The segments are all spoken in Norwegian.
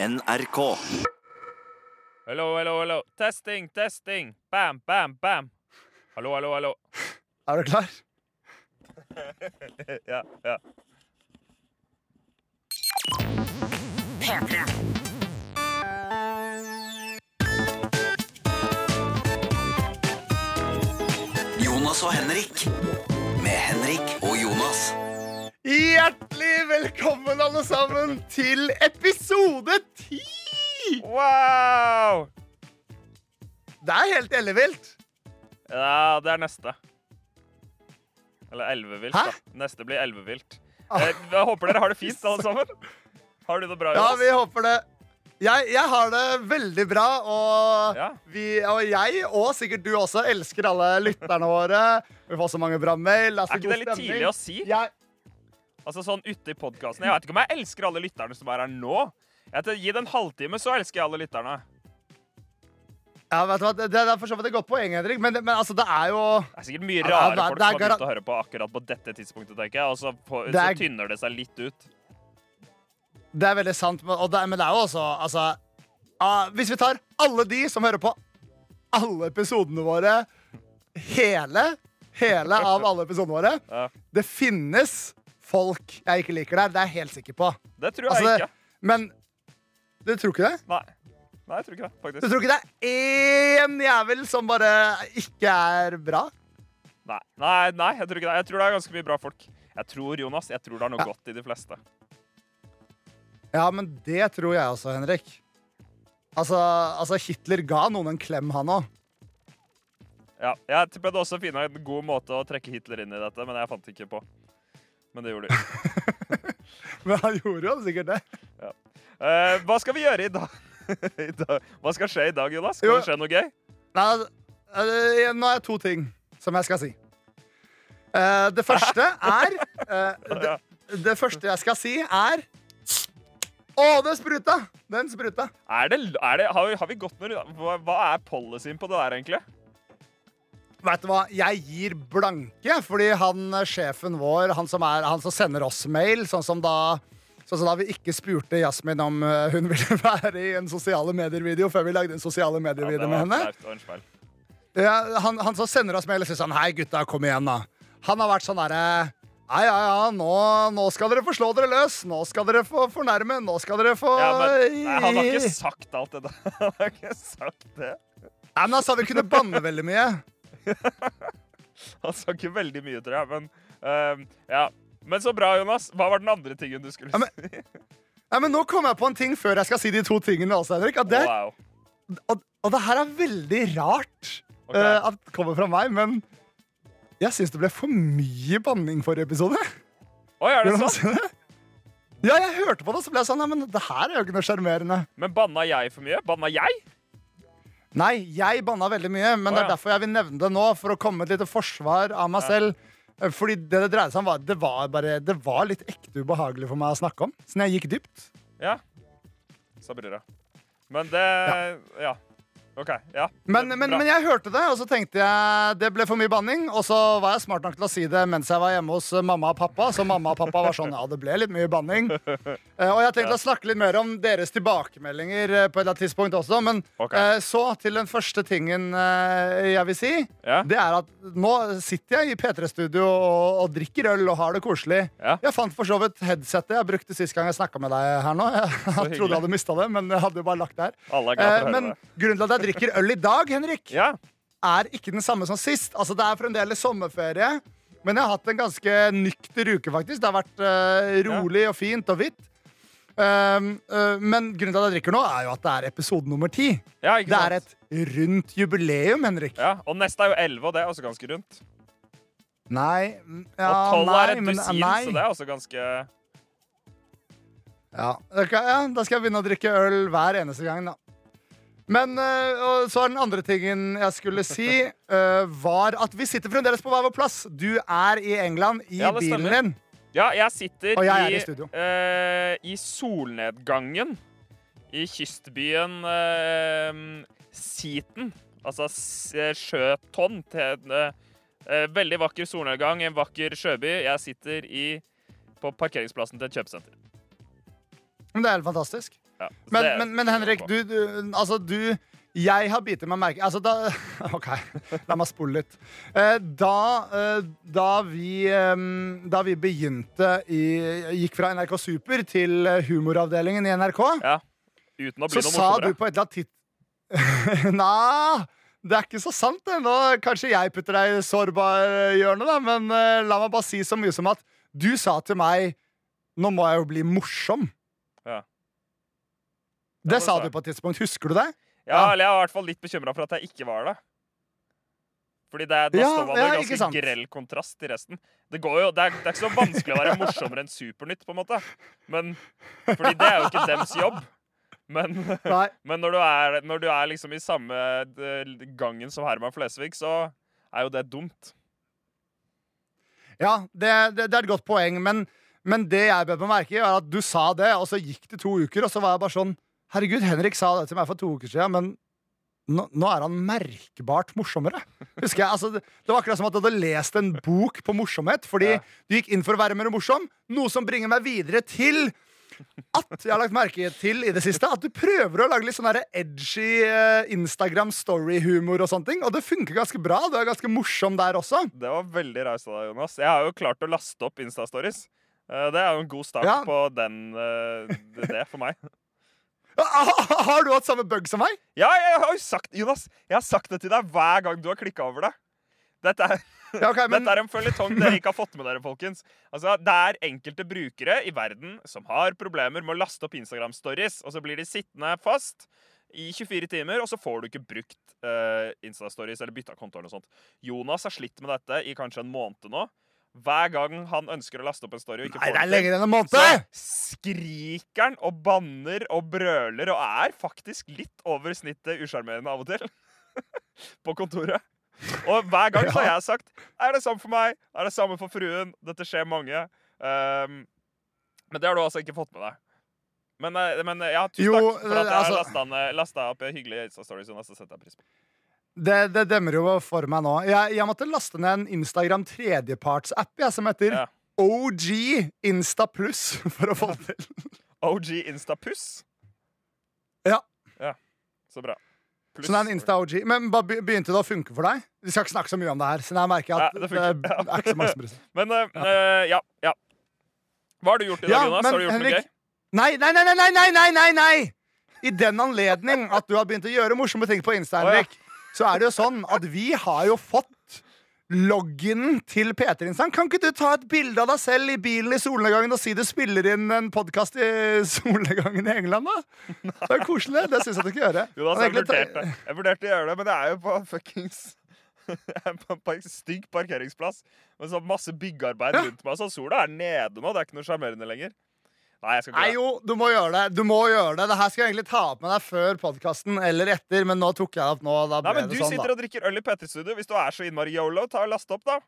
NRK. Hallo, hallo, hallo. Testing, testing. Bam, bam, bam. Hallo, hallo, hallo. Er du klar? Ja, ja. Jonas og Henrik. Med Henrik og. Hjertelig velkommen, alle sammen, til episode ti! Wow! Det er helt ellevilt. Ja, det er neste. Eller elvevilt, Hæ? da. Neste blir elvevilt. Ah. Eh, Jeg håper dere har det fint, alle sammen. Har du det bra, Ja, vi håper det. Jeg, jeg har det veldig bra, og, Ja. vi, og jeg, og sikkert du også, elsker alle lytterne våre. Vi får så mange bra mail. Er ikke det litt stemning. tidlig å si? Jeg, Altså sånn ute i podkasten. Jeg vet ikke om jeg elsker alle lytterne som er her nå. Jeg Gi det en halvtime, så elsker jeg alle lytterne. ja, vet du hva, det, det er for så vidt et godt poeng, Henrik, men, men altså, det er jo Det er sikkert mye Ja, rare det er- folk det er som har garan- å høre på akkurat på dette tidspunktet, tenker jeg. Og så, på, så er- tynner det seg litt ut. Det er veldig sant, det, men det er jo også altså, uh, Hvis vi tar alle de som hører på alle episodene våre, hele, hele av alle episodene våre Ja. Det finnes folk jeg ikke liker der, det er jeg helt sikker på. Det tror jeg Altså, ikke. Men du tror ikke det? Nei. Nei, jeg tror ikke det, faktisk. Du tror ikke det er én jævel som bare ikke er bra? Nei, nei, nei, jeg tror ikke det. Jeg tror det er ganske mye bra folk. Jeg tror, Jonas, jeg tror det er noe Ja. godt i de fleste. Ja, men det tror jeg også, Henrik. Altså, altså Hitler ga noen en klem, han òg. Ja, jeg prøvde også å finne en god måte å trekke Hitler inn i dette, men jeg fant ikke på. Men det gjorde du. Men han gjorde jo sikkert det. Eh, hva skal vi gjøre i dag? I dag? Hva skal skje i dag, Jonas? Skal Jo. det skje noe gøy? Nei, eh, nå er det to ting som jeg skal si. Eh, det første er eh, det, det første jeg skal si, er Å, det spruta! Den spruta. Er det, er det, har, vi, har vi gått noe hva, hva er policyen på det der, egentlig? Vet du hva, jeg gir blanke, fordi han eh, sjefen vår, han som, er, han som sender oss mail, sånn som da Sånn som da vi ikke spurte Jasmin om eh, hun ville være i en sosiale medier-video før vi lagde en sosiale medier-video ja, med henne. Ja, han, han som sender oss mail og sier sånn Hei, gutta, kom igjen, da. Han har vært sånn derre Ja, ja, ja, nå, nå skal dere få slå dere løs. Nå skal dere få fornærme. Nå skal dere få Ja, men nei, Han har ikke sagt alt det der. Han har ikke sagt det. Nei, men Han sa vi kunne banne veldig mye. Han sa ikke veldig mye, tror jeg, men uh, ja. Men så bra, Jonas. Hva var den andre tingen du skulle Ja, men- si? Men Nå kom jeg på en ting før jeg skal si de to tingene også, Henrik. At det, Wow. og, og det her er veldig rart okay. uh, at det kommer fra meg, men jeg syns det ble for mye banning forrige episode. Oi, er det sant? si? Ja, jeg hørte på det, så ble jeg sånn Nei, men det her er jo ikke noe sjarmerende. Men banna jeg for mye? Banna jeg? Nei, jeg banna veldig mye, men det er derfor jeg vil nevne det nå. For å komme med et lite forsvar av meg selv. Eh, Fordi det det dreide seg om, var det var, bare, det var litt ekte ubehagelig for meg å snakke om. Så jeg gikk dypt Ja. Sa brura. Men det Ja. OK. Ja. men, men, men jeg hørte det, og så tenkte jeg det ble for mye banning. Og så var jeg smart nok til å si det mens jeg var hjemme hos mamma og pappa. Så mamma og pappa var sånn ja, det ble litt mye banning. Eh, og jeg tenkte å snakke litt mer om deres tilbakemeldinger eh, på et eller annet tidspunkt også. Men okay. eh, så til den første tingen jeg vil si. Ja. Det er at nå sitter jeg i P3-studio og, og drikker øl og har det koselig. Ja. Jeg fant for så vidt headsetet jeg brukte sist gang jeg snakka med deg her nå. Jeg, trodde jeg hadde mista det, men jeg hadde jo bare lagt det her. Men grunnen til at jeg drikker øl i dag, Henrik, Ja. er ikke den samme som sist. Altså, det er fremdeles sommerferie, men jeg har hatt en ganske nykter uke, faktisk. Det har vært uh, rolig og fint og hvitt. Um, uh, men grunnen til at jeg drikker nå, er jo at det er episode nummer ti. ja, Det er et rundt jubileum, Henrik. Ja, Og neste er jo 11, og det er også ganske rundt. Nei ja, og 12 er et dusin, så det er også ganske Ja, Okay, ja, da skal jeg begynne å drikke øl hver eneste gang, da. Men uh, så er den andre tingen jeg skulle si, uh, var at vi sitter fremdeles på hver vår plass. Du er i England, i Ja, bilen din. Ja, jeg sitter jeg i, i eh, i solnedgangen i kystbyen Seaton. Altså sjøtonn til en veldig vakker solnedgang, en vakker sjøby. Jeg sitter i, på parkeringsplassen til et kjøpesenter. Men det er helt fantastisk. Ja, Men, det- men, men Henrik, du, du Altså, du Jeg har bitt meg merke Altså, da OK, la meg spole litt. Eh, da, eh, da vi eh, Da vi begynte i Gikk fra NRK Super til humoravdelingen i NRK, Ja. Så sa du på et eller annet titt... Nei, det er ikke så sant. det. Nå, kanskje jeg putter deg i sårbarhjørnet, da, men eh, la meg bare si så mye som at du sa til meg Nå må jeg jo bli morsom. Ja. Det sa du på et tidspunkt. Husker du det? Ja, Ja. eller jeg var i hvert fall litt bekymra for at jeg ikke var det. Fordi det, da Ja, står man ja, i ganske sant. grell kontrast til resten. Det, går jo, det, er, det er ikke så vanskelig å være morsommere enn Supernytt, på en måte. Men, fordi det er jo ikke dems jobb. Men, men når, du er, når du er liksom i samme eh, gangen som Herman Flesvig, så er jo det dumt. Ja, det, det, det er et godt poeng, men, men det jeg bød meg merke i, er at du sa det, og så gikk det to uker, og så var jeg bare sånn Herregud, Henrik sa det til meg for to uker siden, men nå, nå er han merkbart morsommere. Husker jeg, altså, det, det var akkurat som at du hadde lest en bok på morsomhet, fordi Ja. du gikk inn for å være mer morsom, noe som bringer meg videre til at jeg har lagt merke til i det siste at du prøver å lage litt sånn edgy eh, Instagram story-humor og sånne ting, og det funker ganske bra. Du er ganske morsom der også. Det var veldig raust av deg, Jonas. Jeg har jo klart å laste opp Insta-stories. Eh, Det er jo en god start Ja. på den, eh, det for meg. Har du hatt samme bug som meg? Ja, jeg har jo sagt Jonas, jeg har sagt det til deg hver gang du har klikka over det. Dette er, Ja, okay, men, dette er en føljetong dere ikke har fått med dere, folkens. Altså, Det er enkelte brukere i verden som har problemer med å laste opp Instagram-stories, og så blir de sittende fast i 24 timer, og så får du ikke brukt uh, Insta-stories eller bytta konto eller noe sånt. Jonas har slitt med dette i kanskje en måned nå. Hver gang han ønsker å laste opp en story og ikke Nei, får det er lenger enn en måned! så skriker han og banner og brøler og er faktisk litt over snittet usjarmerende av og til. på kontoret. Og hver gang så har jeg sagt Er det samme for meg? Er det samme for fruen? Dette skjer mange. Um, men det har du altså ikke fått med deg. Men, eh, men eh, ja, tusen Jo, takk for at jeg har altså- lasta, lasta opp hyggelige Insta-stories. Jonas, Det setter jeg pris på. Det, det demmer jo for meg nå. Jeg, jeg måtte laste ned en Instagram tredjepartsapp som heter ja. OG Insta Pluss, for å få det til. OG Insta Puss? Ja. ja. Så bra. Plus. Så det er en Insta OG. Men begynte det å funke for deg? Vi skal ikke snakke så mye om det her. Så jeg merker at ja, det, funker, er ikke så mange som Men uh, ja. Uh, ja, ja. Hva har du gjort i dag, Jonas? Men, har du gjort Henrik, noe gøy? Nei, nei, nei, nei, nei, nei, nei! I den anledning at du har begynt å gjøre morsomme ting på Insta, Henrik. Oh, så er det jo sånn at vi har jo fått loginen til P3-instaen. Kan ikke du ta et bilde av deg selv i bilen i solnedgangen og si du spiller inn en podkast i solnedgangen i England, da? Det er koselig. Det syns jeg du skal gjøre. Jo, da, jeg vurderte, jeg vurderte å gjøre det, men det er jo på fuckings på en stygg parkeringsplass med så masse byggearbeid rundt meg. Så sola er nede nå. Det er ikke noe sjarmerende lenger. Nei, jeg skal ikke Nei, jo, du må gjøre det. Du må gjøre det. Det her skal jeg egentlig ta opp med deg før podkasten eller etter, men nå tok jeg det opp nå. Da Nei, ble men Du det sånn, sitter da. og drikker øl i P3-studio. Hvis du er så innmari yolo, ta og last opp, da.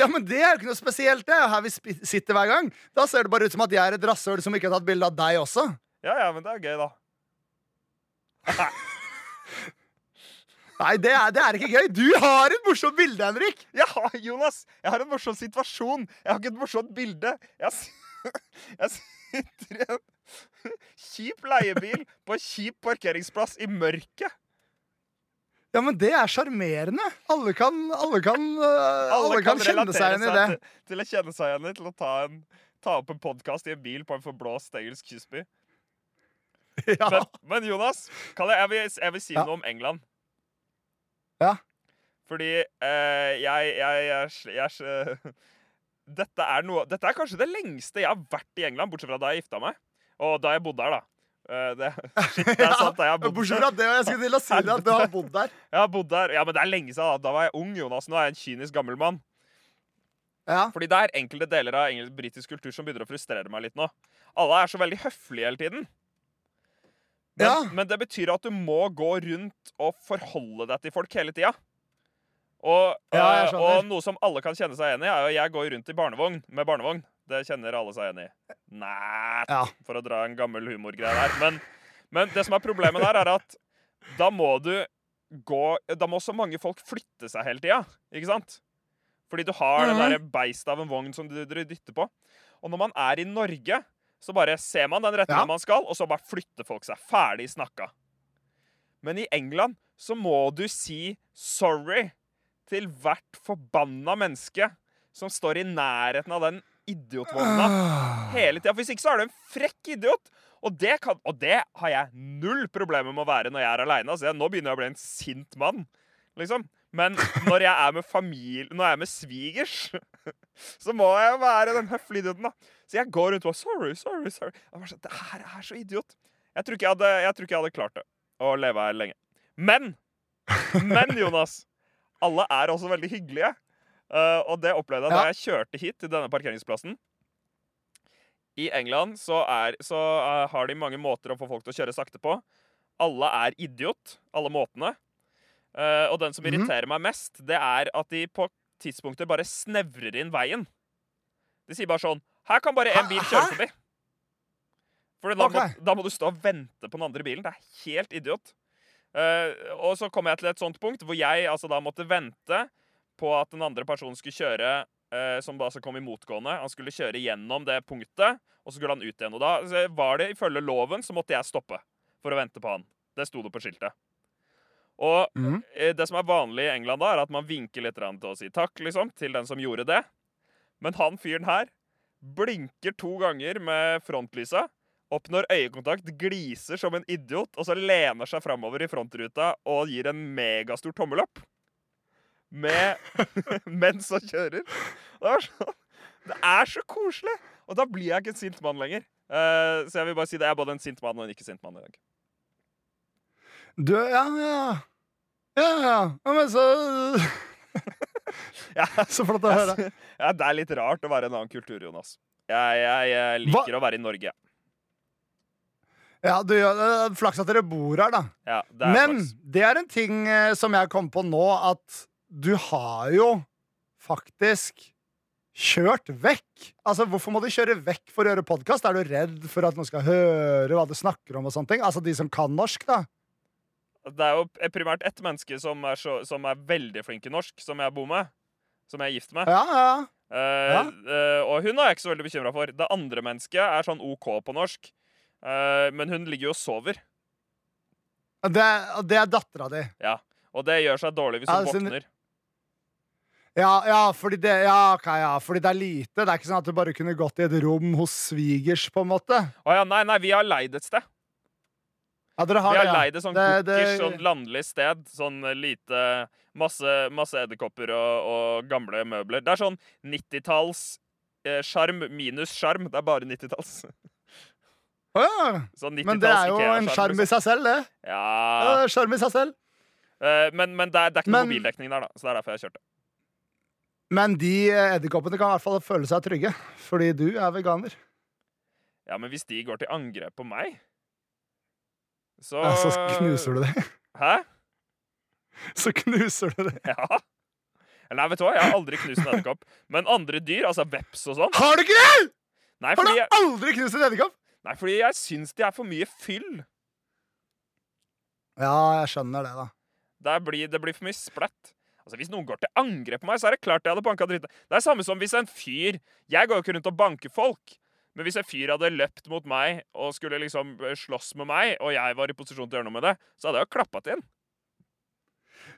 Ja, men Det er jo ikke noe spesielt, det. er Her vi sp- sitter hver gang. Da ser det bare ut som at jeg er et rasshøl som ikke har tatt bilde av deg også. Ja, ja, men det er gøy, da. Nei, det er, det er ikke gøy. Du har et morsomt bilde, Henrik! Jeg har, Jonas, jeg har en morsom situasjon. Jeg har ikke et morsomt bilde. Jeg, s- jeg sitter i en kjip leiebil på en kjip parkeringsplass i mørket. Ja, men det er sjarmerende. Alle kan, alle kan, øh, alle kan kjenne seg igjen i det. til, til å kjenne seg igjen i til å ta, en, ta opp en podkast i en bil på en forblåst engelsk kystby. Ja. Men, men Jonas, kan jeg, jeg, vil, jeg vil si Ja. noe om England. Ja. Fordi eh, jeg, jeg, jeg, jeg, dette, er noe, dette er kanskje det lengste jeg har vært i England, bortsett fra da jeg gifta meg. Og da jeg bodde her, da. Eh, det, shit, det er sant, jeg har bodd Bortsett fra det, og jeg skulle til å si det, at du har bodd der. Jeg har bodd der. Ja, men det er lenge siden. Da, da var jeg ung, Jonas. Nå er jeg en kynisk gammel mann. Ja. Fordi det er enkelte deler av engelsk britisk kultur som begynner å frustrere meg litt nå. Alle er så veldig høflige hele tiden. Men, Ja. men det betyr at du må gå rundt og forholde deg til folk hele tida. Og, Ja, eh, og noe som alle kan kjenne seg igjen i, er jo jeg går rundt i barnevogn med barnevogn. Det kjenner alle seg igjen i. Nei, Ja. for å dra en gammel humorgreie der. Men, men det som er problemet der, er at da må du gå Da må så mange folk flytte seg hele tida, ikke sant? Fordi du har Mhm. det derre beistet av en vogn som du, du dytter på. Og når man er i Norge, Så bare ser man den retningen Ja. man skal, og så bare flytter folk seg. Ferdig snakka. Men i England så må du si sorry til hvert forbanna menneske som står i nærheten av den idiotvogna hele tida. Hvis ikke så er du en frekk idiot. Og det, kan, og det har jeg null problemer med å være når jeg er aleine. Altså, nå begynner jeg å bli en sint mann, liksom. Men når jeg er med familie, når jeg er med svigers, så må jeg være den høflige idioten, da. Så jeg går rundt og sorry, sorry, sorry. Sånn, det her er så idiot. Jeg tror, ikke jeg, hadde, jeg tror ikke jeg hadde klart det. Å leve her lenge. Men Men, Jonas. Alle er også veldig hyggelige. Uh, og det opplevde jeg da Ja. jeg kjørte hit til denne parkeringsplassen. I England så, er, så uh, har de mange måter å få folk til å kjøre sakte på. Alle er idiot, alle måtene. Uh, og den som irriterer irriterer meg mest, det er at de på tidspunkter bare snevrer inn veien. De sier bare sånn Her kan bare én bil kjøre forbi. For da, okay. da må du stå og vente på den andre bilen. Det er helt idiot. Eh, og så kom jeg til et sånt punkt hvor jeg altså da måtte vente på at den andre personen skulle kjøre eh, som da så kom i motgående. Han skulle kjøre gjennom det punktet, og så skulle han ut igjen. Og da var det ifølge loven så måtte jeg stoppe for å vente på han. Det sto det på skiltet. Og eh, det som er vanlig i England, da, er at man vinker litt til å si takk liksom, til den som gjorde det. Men han fyren her blinker to ganger med frontlysa, oppnår øyekontakt, gliser som en idiot, og så lener seg framover i frontruta og gir en megastor tommel opp. Med, mens han kjører. Det er, så, det er så koselig! Og da blir jeg ikke en sint mann lenger. Uh, så jeg vil bare si det. Jeg er både en sint mann og en ikke sint mann i dag. Du, ja, ja. Ja, ja. ja men så Ja, Så flott å høre. ja, det er litt rart å være en annen kultur, Jonas. Jeg, jeg, jeg liker å være i Norge. Ja, du, Flaks at dere bor her, da. Ja, det er Men flaks. det er en ting eh, som jeg kom på nå, at du har jo faktisk kjørt vekk. Altså, Hvorfor må du kjøre vekk for å gjøre podkast? Er du redd for at noen skal høre hva du snakker om? og sånne ting? Altså De som kan norsk, da. Det er jo primært ett menneske som er, så, som er veldig flink i norsk, som jeg bor med. Som jeg er gift med. Ja, ja. Ja. Uh, og hun er jeg ikke så veldig bekymra for. Det andre mennesket er sånn OK på norsk. Eh, men hun ligger jo og sover. Det, det er dattera di. Og det gjør seg dårlig hvis hun våkner. Ja, ja, fordi det, ja, okay, ja, fordi det er lite. Det er ikke sånn at du bare kunne gått i et rom hos svigers, på en måte. Å ja, nei, nei, vi har leid et sted. Ja, dere har Vi har det, ja. leid et sånn det- sånn landlig sted. Sånn eh, lite Masse, masse edderkopper og, og gamle møbler. Det er sånn 90-talls eh, minus sjarm. Det er bare 90-talls. Å, ja. Sånn Men det er jo en Ikea-sjarm, i seg selv, det. Ja. Sjarm i seg selv. Uh, men, men det er, det er ikke Men- mobildekning der, da. Så det er derfor jeg kjørte. Men de eh, edderkoppene kan i hvert fall føle seg trygge, fordi du er veganer. Ja, men hvis de går til angrep på meg, så Ja, så knuser du det. Hæ? Så knuser du det. Ja. Eller Nei, vet du hva, jeg har aldri knust en edderkopp. Men andre dyr, altså veps og sånn Har du ikke det?! Nei, Har du jeg, aldri knust en edderkopp? Nei, fordi jeg syns de er for mye fyll. Ja, jeg skjønner det, da. Det blir, det blir for mye splatt. Altså, Hvis noen går til angrep på meg, så er det klart jeg hadde banka dritten. Det er samme som hvis en fyr Jeg går jo ikke rundt og banker folk. Men hvis en fyr hadde løpt mot meg og skulle liksom slåss med meg, og jeg var i posisjon til å gjøre noe med det, så hadde jeg jo klappa til den.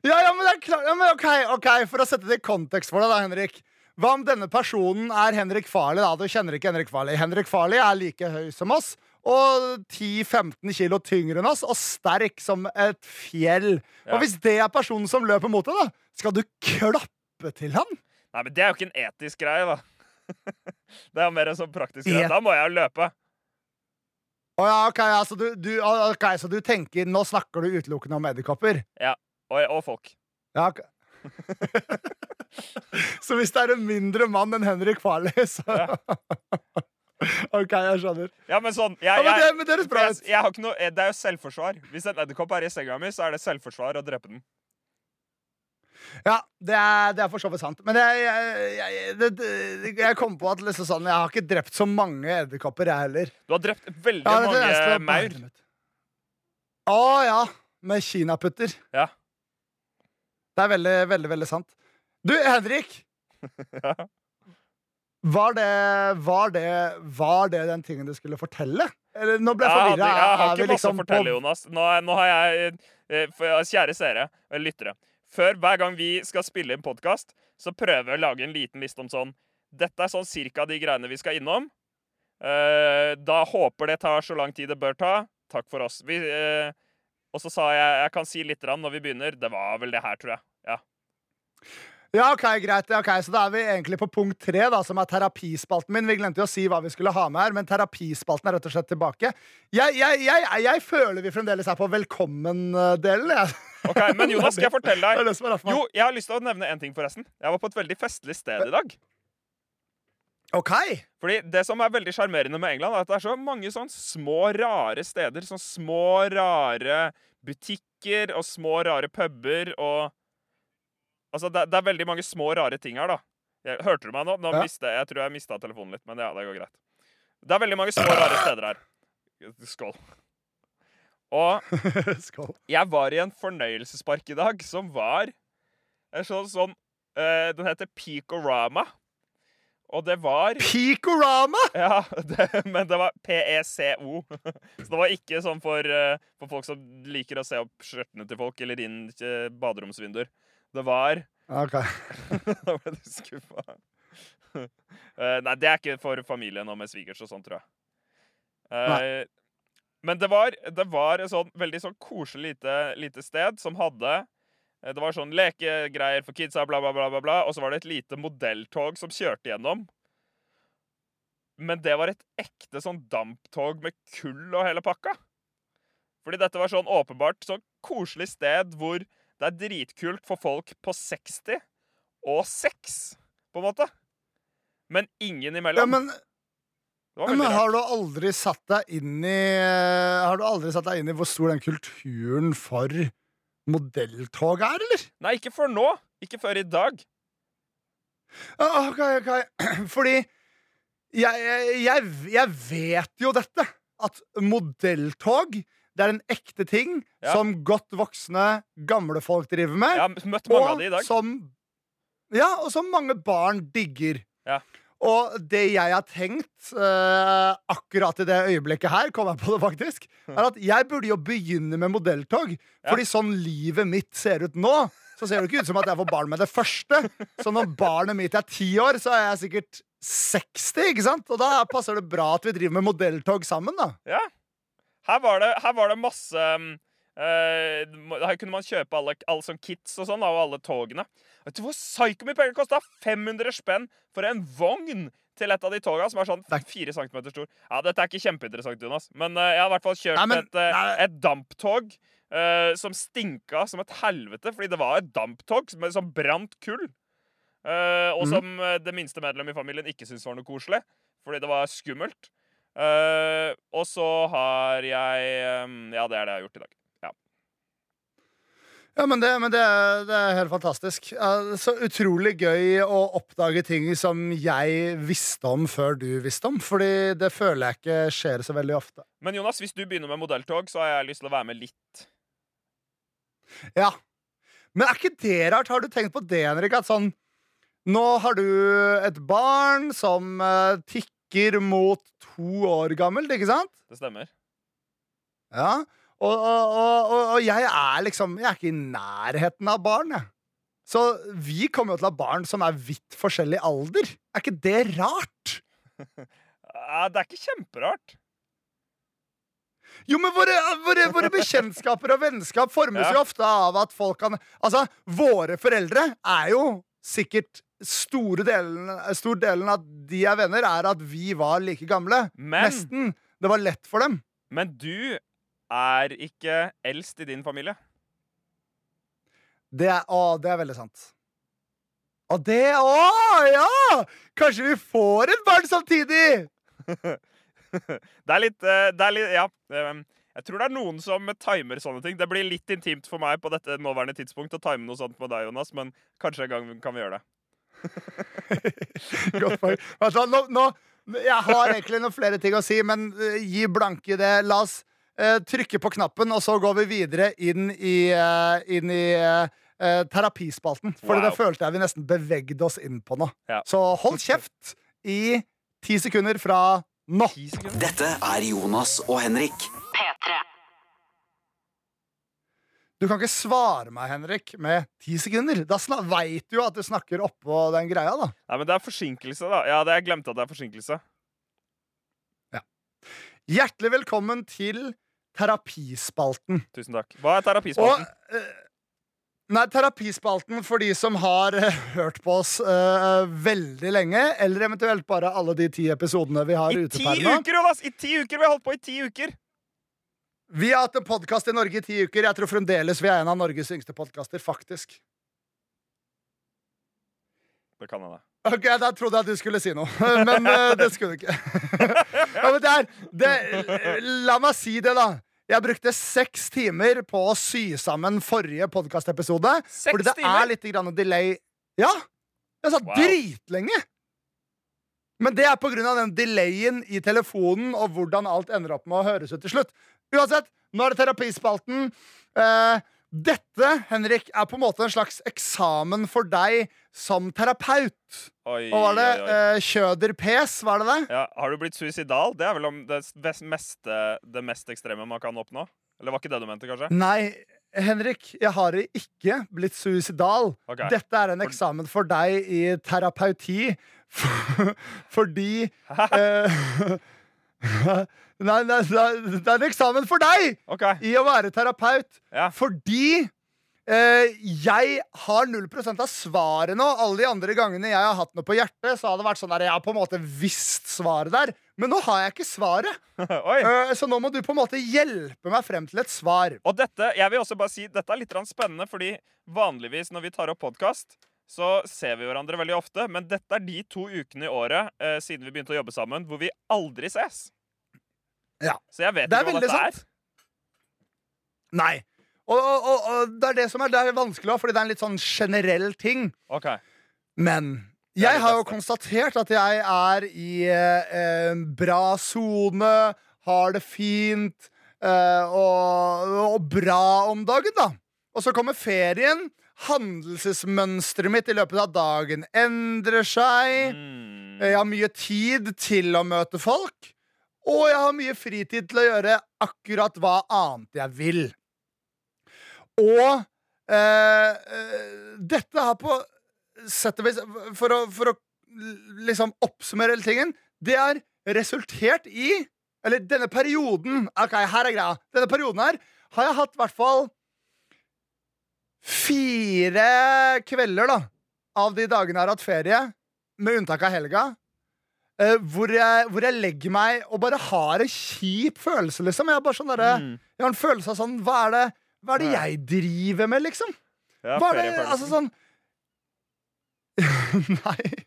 Ja, ja, men det er klart ja, men ok, ok, For å sette det i kontekst for deg, da, Henrik. Hva om denne personen er Henrik Farley? da? Du kjenner ikke Henrik Farley. Henrik Farley er like høy som oss og 10-15 kilo tyngre enn oss og sterk som et fjell. Ja. Og hvis det er personen som løper mot deg, da, skal du klappe til han? Nei, men det er jo ikke en etisk greie, da. det er mer en sånn praktisk greie. Et- Da må jeg jo løpe. Å ja, ok, så du, du, ok, Så du tenker Nå snakker du utelukkende om edderkopper? Og, og folk. Ja, ok. så hvis det er en mindre mann enn Henrik Farley, så OK, jeg skjønner. Ja, men sånn Ja, men, det, men det er jeg, jeg har ikke noe, det er jo selvforsvar. Hvis en edderkopp er i senga mi, så er det selvforsvar å drepe den. Ja, det er, det er for så vidt sant. Men jeg, jeg, jeg, jeg kom på at liksom sånn, jeg har ikke drept så mange edderkopper, jeg heller. Du har drept veldig Ja, mange maur. Å ja. Med kinaputter. Ja. Det er veldig, veldig, veldig sant. Du, Henrik. Ja. Var det, var, det, var det den tingen du skulle fortelle? Eller, nå ble jeg Jeg, forvirra. jeg har Er ikke masse liksom å fortelle, Jonas. Nå, nå har jeg eh, Kjære seere og lyttere. Før hver gang vi skal spille inn podkast, så prøver jeg å lage en liten liste om sånn Dette er sånn cirka de greiene vi skal innom. Eh, da håper det tar så lang tid det bør ta. Takk for oss. Vi, eh, og så sa jeg jeg kan si litt når vi begynner. Det var vel det her, tror jeg. Ja. Ja, ok, greit. Ok, Så da er vi egentlig på punkt tre, da, som er terapispalten min. Vi glemte jo å si hva vi skulle ha med her, men terapispalten er rett og slett tilbake. Jeg, jeg, jeg, jeg føler vi fremdeles er på velkommen-delen. jeg. Ok, Men Jonas, skal jeg fortelle deg. Jo, jeg har lyst til å nevne en ting, forresten. Jeg var på et veldig festlig sted i dag. Ok. Fordi Det som er veldig sjarmerende med England, er at det er så mange sånn små, rare steder. Sånn små, rare butikker og små, rare puber og Altså, det, det er veldig mange små, rare ting her, da. Jeg, hørte du meg nå? nå Ja. mistet, jeg tror jeg mista telefonen litt, men ja, det går greit. Det er veldig mange små, rare steder her. Skål. Og Skål. jeg var i en fornøyelsespark i dag som var en sånn sånn uh, Den heter Picorama. Og det var Picorama! Ja, det, men det var PECO. Så det var ikke sånn for, eh, for folk som liker å se opp skjørtene til folk eller inn eh, baderomsvinduer. Det var Ok. Da ble du skuffa. uh, nei, det er ikke for familien og med svigers og sånn, tror jeg. Uh, men det var, det var et sånn veldig sånn koselig lite, lite sted som hadde eh, Det var sånn lekegreier for kidsa, bla, bla, bla, bla, bla. Og så var det et lite modelltog som kjørte gjennom. Men det var et ekte sånn damptog med kull og hele pakka. Fordi dette var sånn åpenbart sånn koselig sted hvor det er dritkult for folk på 60 og 6, på en måte. Men ingen Ja, imellom. men, det men har du aldri satt deg inn i Har du aldri satt deg inn i hvor stor den kulturen for modelltog er, eller? Nei, ikke før nå. Ikke før i dag. Ah, Ok, ok. Fordi jeg, jeg, jeg vet jo dette. At modelltog det er en ekte ting Ja. som godt voksne gamle folk driver med. Jeg har møtt mange av de i dag. som Ja, og som mange barn digger. Ja. Og det jeg har tenkt eh, akkurat i det øyeblikket her, kom jeg på det faktisk, er at jeg burde jo begynne med modelltog. Ja. Fordi sånn livet mitt ser ut nå, så ser det ikke ut som at jeg får barn med det første. Så når barnet mitt er ti år, så er jeg sikkert 60, ikke sant? Og da passer det bra at vi driver med modelltog sammen, da. Ja. Her var det, her var det masse eh, Her kunne man kjøpe alle, alle sånn kits og sånn av alle togene. Vet du hvor psyko mye penger kosta? 500 spenn for en vogn til et av de toga som er sånn fire centimeter stor. Ja, Dette er ikke kjempeinteressant, Jonas, men uh, jeg har i hvert fall kjørt Nei, men- et, uh, et damptog Uh, som stinka som et helvete, fordi det var et damptog som, som brant kull. Uh, og mm. som det minste medlem i familien ikke syntes var noe koselig, fordi det var skummelt. Eh, og så har jeg um, Ja, det er det jeg har gjort i dag. Ja. Ja, men det, men det, det er helt fantastisk. Uh, Så utrolig gøy å oppdage ting som jeg visste om før du visste om. Fordi det føler jeg ikke skjer så veldig ofte. Men Jonas, hvis du begynner med modelltog, så har jeg lyst til å være med litt. Ja. Men er ikke det rart? Har du tenkt på det, Henrik? At sånn Nå har du et barn som uh, tikker mot to år gammelt, ikke sant? Det stemmer. Ja. Og, og, og, og, jeg er liksom Jeg er ikke i nærheten av barn, jeg. Så vi kommer jo til å ha barn som er vidt forskjellig alder. Er ikke det rart? Ja, det er ikke kjemperart. Jo, men våre, våre, våre bekjentskaper og vennskap formes Ja. jo ofte av at folk kan Altså, våre foreldre er jo sikkert store delen, stor delen av de er venner, er at vi var like gamle. Men, Nesten. Det var lett for dem. men du er ikke eldst i din familie. Det er, å, det er veldig sant. Og det Å, ja! Kanskje vi får et barn samtidig! Det er litt, eh, det er litt Ja. Jeg tror det er noen som timer sånne ting. Det blir litt intimt for meg på dette nåværende tidspunkt å time noe sånt med deg, Jonas, men kanskje en gang kan vi gjøre det. Godt poeng. Altså, Nå, nå, jeg har egentlig noen flere ting å si, men uh, gi blanke i det. La oss uh, trykke på knappen, og så går vi videre inn i, uh, inn i terapispalten. For Wow. det følte jeg vi nesten bevegde oss inn på nå. Ja. Så hold kjeft i ti sekunder fra nå. Sekunder. Dette er Jonas og Henrik. P3. Du kan ikke svare meg, Henrik, med ti sekunder. Da veit du jo at du snakker oppå den greia, da. Nei, men det er forsinkelse, da. Ja, det, jeg glemte at det er forsinkelse. Ja. Hjertelig velkommen til Terapispalten. Tusen takk. Hva er Og terapispalten? eh, Nei, Terapispalten for de som har eh, hørt på oss uh, veldig lenge, eller eventuelt bare alle de ti episodene vi har ute per nå. I ti uker, Jonas! I ti uker! Vi har holdt på i ti uker! Vi har hatt en podkast i Norge i ti uker. Jeg tror fremdeles vi er en av Norges yngste podkaster, faktisk. Det kan hende. Ok, Da trodde jeg at du skulle si noe, men eh, det skulle du ikke. ja, men det er, det, la meg si det, da. Jeg brukte seks timer på å sy sammen forrige podkastepisode. Fordi det timer? er litt grann delay. Ja! Jeg satt Wow. dritlenge. Men det er av den delayen i telefonen og hvordan alt ender opp med å høres ut til slutt. Uansett, nå er det terapispalten. Eh, dette, Henrik, er på en måte en slags eksamen for deg som terapeut. Oi, og var det? oi, oi. Eh, Kjøder-pes, var det det? Ja, har du blitt suicidal? Det er vel om det, mest, det mest ekstreme man kan oppnå? Eller var ikke det du mente, kanskje? Nei, Henrik, jeg har ikke blitt suicidal. Okay. Dette er en eksamen for deg i terapeuti. Fordi eh, Nei, nei, nei, det er en eksamen for deg okay. i å være terapeut. Ja. Fordi eh, jeg har 0 av svaret nå. Alle de andre gangene jeg har hatt noe på hjertet, så har det vært sånn der jeg har på en måte visst svaret der. Men nå har jeg ikke svaret. Eh, så nå må du på en måte hjelpe meg frem til et svar. Og dette, jeg vil også bare si, dette er litt spennende, fordi vanligvis når vi tar opp podkast, så ser vi hverandre veldig ofte. Men dette er de to ukene i året eh, siden vi begynte å jobbe sammen, hvor vi aldri ses. Ja. Så jeg vet Det er ikke hva dette sant. Nei. Og, og, og, og det er det som er, det er vanskelig fordi det er en litt sånn generell ting. Okay. Men er jeg har jo konstatert at jeg er i eh, bra sone, har det fint eh, og, og bra om dagen, da. Og så kommer ferien. Handelsmønsteret mitt i løpet av dagen endrer seg. Mm. Jeg har mye tid til å møte folk. Og jeg har mye fritid til å gjøre akkurat hva annet jeg vil. Og eh, eh, dette har på sett og vis For å, for å liksom oppsummere hele tingen Det har resultert i Eller denne perioden Ok, her er greia. Denne perioden her har jeg hatt i hvert fall fire kvelder da av de dagene jeg har hatt ferie, med unntak av helga. Eh, hvor, jeg, hvor jeg legger meg og bare har en kjip følelse, liksom. Jeg, sånn der, Mm. jeg har en følelse av sånn Hva er det, hva er det jeg driver med, liksom? Ja, Hva er det, altså sånn Nei.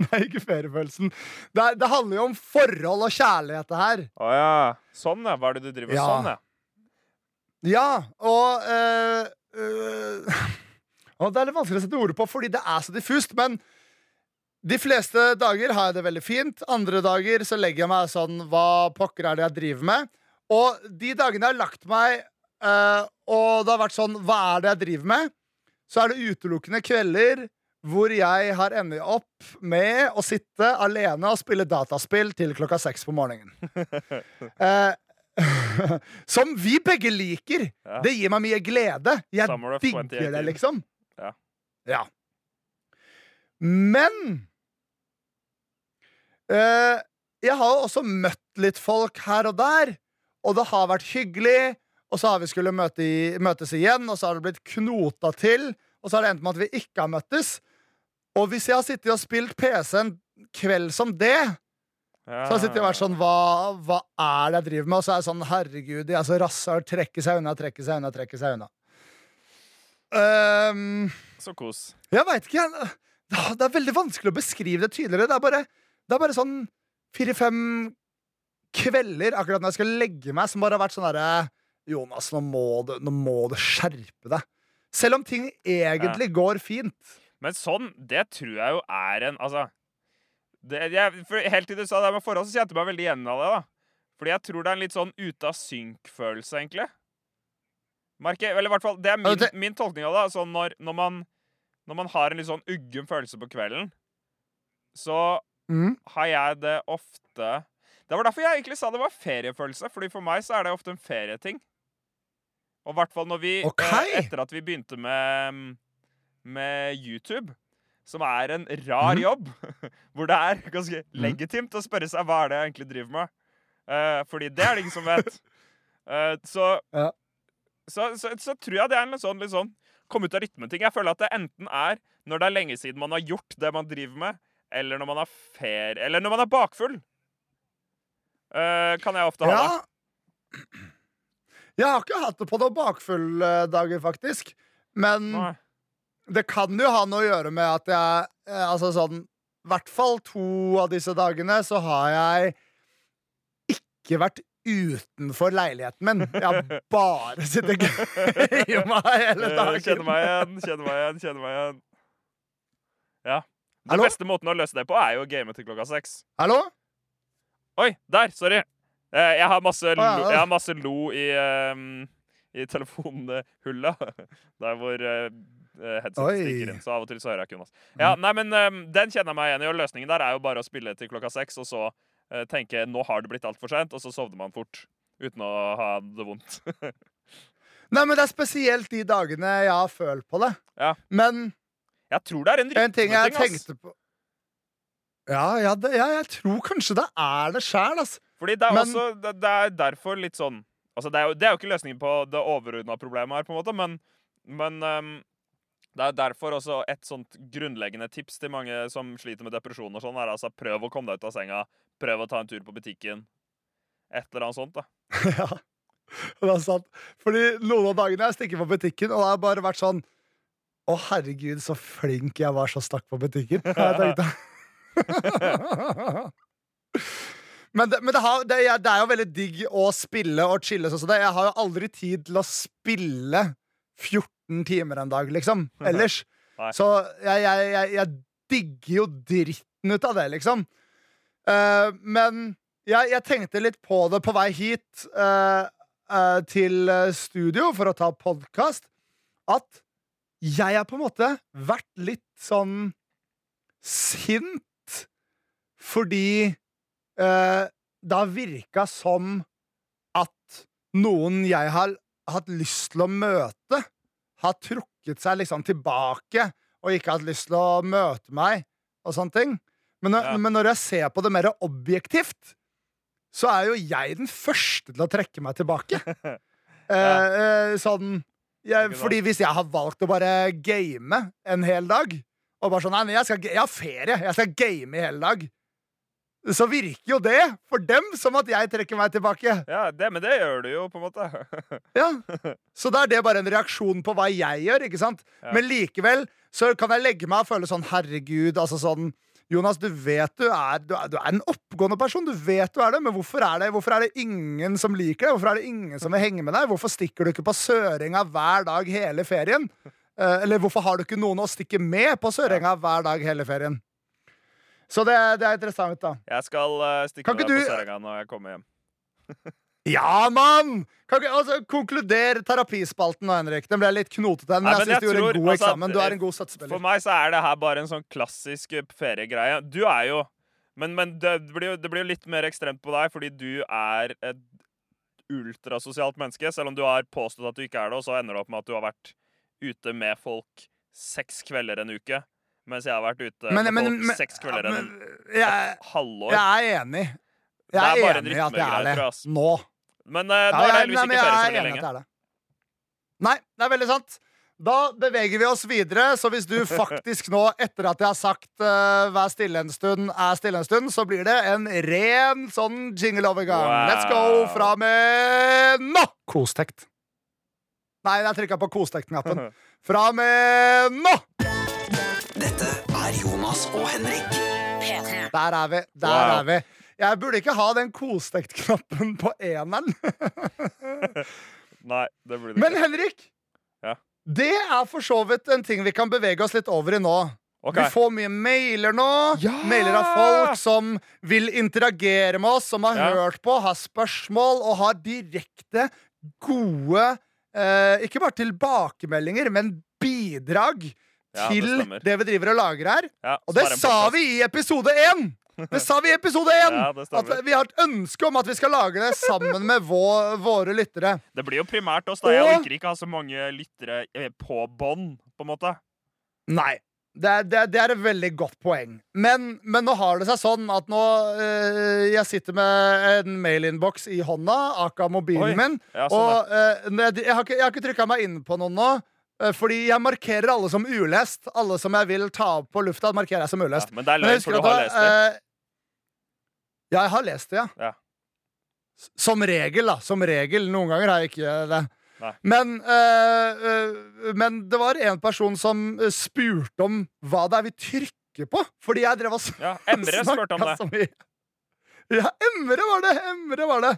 Nei, ikke feriefølelsen. Det, det handler jo om forhold og kjærlighet, det her. Å ja. Sånn, ja. Hva er det du driver med Ja. sånn, ja? Ja, og eh, Og det er litt vanskelig å sette ord på, fordi det er så diffust. Men de fleste dager har jeg det veldig fint. Andre dager så legger jeg meg sånn Hva pokker er det jeg driver med? Og de dagene jeg har lagt meg, eh, og det har vært sånn Hva er det jeg driver med? Så er det utelukkende kvelder hvor jeg har endt opp med å sitte alene og spille dataspill til klokka seks på morgenen. Eh, som vi begge liker. Ja. Det gir meg mye glede. Jeg digger 2018. det, liksom. Ja. Ja. Men eh, jeg har jo også møtt litt folk her og der, og det har vært hyggelig. Og så har vi skulle møte i, møtes igjen, og så har det blitt knota til. Og så har det endt med at vi ikke har møttes. Og hvis jeg har sittet og spilt PC en kveld som det, ja. så jeg sittet og vært sånn Hva, hva er det jeg driver med? Og så er jeg sånn Herregud, de er så rasshøl. Trekke seg unna, trekke seg unna, trekke seg unna. Um, Så kos. jeg veit ikke. Det er veldig vanskelig å beskrive det tydeligere. Det er bare, det er bare sånn fire-fem kvelder akkurat når jeg skal legge meg, som bare har vært sånn derre Jonas, nå må, du, nå må du skjerpe deg. Selv om ting egentlig går fint. Men sånn, det tror jeg jo er en Altså det, jeg, Helt til du sa det med forhold, så kjente jeg meg veldig igjen av det. da Fordi jeg tror det er en litt sånn ute av synk-følelse, egentlig. Marke, eller i hvert fall, Det er min, min tolkning av det. Altså når, når, man, når man har en litt sånn uggen følelse på kvelden, så Mm. har jeg det ofte Det var derfor jeg egentlig sa det var feriefølelse, Fordi for meg så er det ofte en ferieting. Og i hvert fall når vi okay. eh, Etter at vi begynte med, med YouTube, som er en rar Mhm. jobb, hvor det er ganske Mhm. legitimt å spørre seg hva er det jeg egentlig driver med. Uh, fordi det er det ingen som vet. Uh, så, Ja. så, så, så tror jeg det er en litt sånn, litt sånn komme ut av rytmen-ting. Jeg føler at det enten er når det er lenge siden man har gjort det man driver med, eller når man har ferie, eller når man er bakfull. Uh, kan jeg ofte ha det. Ja. Jeg har ikke hatt det på noen bakfulldager, faktisk. Men Nei. Det kan jo ha noe å gjøre med at jeg eh, Altså sånn I hvert fall to av disse dagene så har jeg ikke vært utenfor leiligheten min. Jeg har bare sittet hjemme hele Eh, dagen. Kjenner meg igjen, kjenner meg igjen, kjenner meg igjen. Ja. Den Hallo? beste måten å løse det på er jo å game til klokka seks. Hallo? Oi, der! Sorry. Eh, Jeg har masse lo, ja, ja. jeg har masse lo i, ehm, i telefonhullet. Der hvor uh, headsetet Oi. stikker inn. Så av og til så hører jeg ikke Jonas. Ja, nei, men ehm, Den kjenner jeg meg igjen i. Og løsningen der er jo bare å spille til klokka seks, og så eh, tenke nå har det blitt altfor seint, og så sovner man fort. Uten å ha det vondt. Nei, men det er spesielt de dagene jeg har følt på det. Ja. Men Jeg tror det er en en ting jeg tenkte på ja, ja, det, ja, jeg tror kanskje det er det sjæl, altså. Fordi det er Men- også det, det er derfor litt sånn Altså, det er jo, det er jo ikke løsningen på det overordna problemet her, på en måte, men, men ehm, det er derfor også et sånt grunnleggende tips til mange som sliter med depresjon og sånn, er altså prøv å komme deg ut av senga. Prøv å ta en tur på butikken. Et eller annet sånt, da. Ja, det er sant. Fordi noen av dagene jeg stikker på butikken, og det har bare vært sånn Å, herregud, så flink jeg var som stakk på butikken. Jeg tenkte. men det, men det, har, det, er- det er jo veldig digg å spille og chille Så det. Jeg har jo aldri tid til å spille 14 timer en dag, liksom. Ellers. Så jeg, jeg, jeg, jeg digger jo dritten ut av det, liksom. Uh, men jeg, tenkte litt på det på vei hit uh, uh, til studio for å ta podkast, at jeg har på en måte vært litt sånn sint fordi det har virka som at noen jeg har hatt lyst til å møte, har trukket seg liksom tilbake og ikke hatt lyst til å møte meg og sånne ting. Men Ja. men når jeg ser på det mer objektivt, så er jo jeg den første til å trekke meg tilbake. ja. eh, sånn jeg, Fordi hvis jeg har valgt å bare game en hel dag, og bare sånn Nei, men jeg, skal, jeg har ferie, jeg skal game i hele dag. Så virker jo det for dem som at jeg trekker meg tilbake. Ja, det, men det gjør du jo, på en måte. Ja. Så da er det bare en reaksjon på hva jeg gjør, ikke sant? Ja. Men likevel så kan jeg legge meg og føle sånn herregud, altså sånn Jonas, du vet du er, du er, du er en oppgående person. Du vet du er det, men hvorfor er det, hvorfor er det ingen som liker deg? Hvorfor er det ingen som vil henge med deg? Hvorfor stikker du ikke på Sørenga hver dag hele ferien? Eh, eller hvorfor har du ikke noen å stikke med på Sørenga hver dag hele ferien? Så det, det er interessant, da. Jeg skal uh, stikke med deg på Sørenga når jeg kommer hjem. Ja, mann! Altså, konkluder terapispalten nå, Henrik. Den ble litt knotete, men Nei, jeg men syns du gjorde en god altså, eksamen. Du er en god For meg så er det her bare en sånn klassisk eh, feriegreie. Du er jo Men, men det, blir jo, det blir jo litt mer ekstremt på deg, fordi du er et ultrasosialt menneske. Selv om du har påstått at du ikke er det, og så ender det opp med at du har vært ute med folk seks kvelder en uke. Mens jeg har vært ute Men, men, på men, seks kvelder ja, men jeg, halvår. jeg er enig. Jeg er er, enig i at jeg er det. tror. Nå. Men Ja, nå er det heldigvis ikke ferie er så veldig lenge. det det. Nei, det er veldig sant. Da beveger vi oss videre, så hvis du faktisk nå, etter at jeg har sagt uh, vær stille en stund, er stille en stund, så blir det en ren sånn jingle-overgang. Wow. Let's go fra med nå! Kostekt. Nei, jeg trykka på kostekt-knappen. Fra med nå! Dette er Jonas og Henrik. Der er vi. Der Wow. er vi. Jeg burde ikke ha den kostekt-knappen på eneren. Nei, det burde ikke. Men. Henrik, Ja. det er for så vidt en ting vi kan bevege oss litt over i nå. Okay. Vi får mye mailer nå. Ja! Mailer av folk som vil interagere med oss, som har Ja. hørt på, har spørsmål og har direkte gode eh, Ikke bare tilbakemeldinger, men bidrag Ja, det til stemmer. det, vi driver og lager her. Ja, Og det sa vi i episode én! Det sa vi i episode én! Ja, at vi har et ønske om at vi skal lage det sammen med vår, våre lyttere. Det blir jo primært oss. da Jeg orker ikke ha så mange lyttere eh, på bånd, på en måte. Nei. Det er, det, er, det er et veldig godt poeng. Men, men nå har det seg sånn at nå øh, Jeg sitter med en mailinnboks i hånda, aka mobilen Oi. min. Ja, sånn, og øh, jeg, jeg har ikke, jeg har ikke trykka meg inn på noen nå. Eh, Fordi jeg markerer alle som ulest. Alle som jeg vil ta opp på lufta, markerer jeg som ja. ulest. Men det er løgn, for du har lest det. eh, Ja, jeg har lest det, ja. Ja. Som regel, da. Som regel. Noen ganger har jeg ikke det. Men, eh, eh, men det var en person som eh, spurte om hva det er vi trykker på. Fordi jeg drev og Ja, Emre spurte om det. Ja, Emre var det! Emre var det.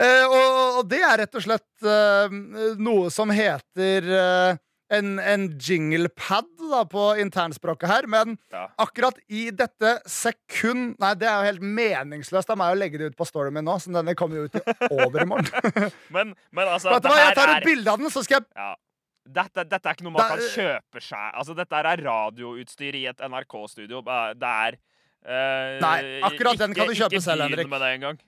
Eh, og, det er rett og slett eh, noe som heter eh, en, en jinglepad da, på internspråket her. Men Ja. akkurat i dette sekund Nei, det er jo helt meningsløst av meg å legge det ut på storyen min nå, så denne kommer jo ut i overmorgen. Men, men altså, Vet du hva, jeg tar tar er et bilde av den, så skal jeg ja. dette, dette er ikke noe man Det kan kjøpe seg. Altså, dette er radioutstyr i et NRK-studio. Det er uh, Nei, akkurat den kan du kjøpe ikke selv, begynn Henrik. med det engang.